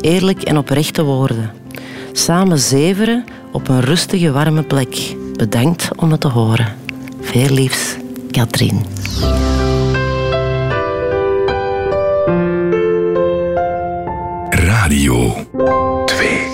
eerlijk en oprechte woorden. Samen zeveren op een rustige, warme plek. Bedankt om het te horen. Veel liefs, Katrien. Radio 2.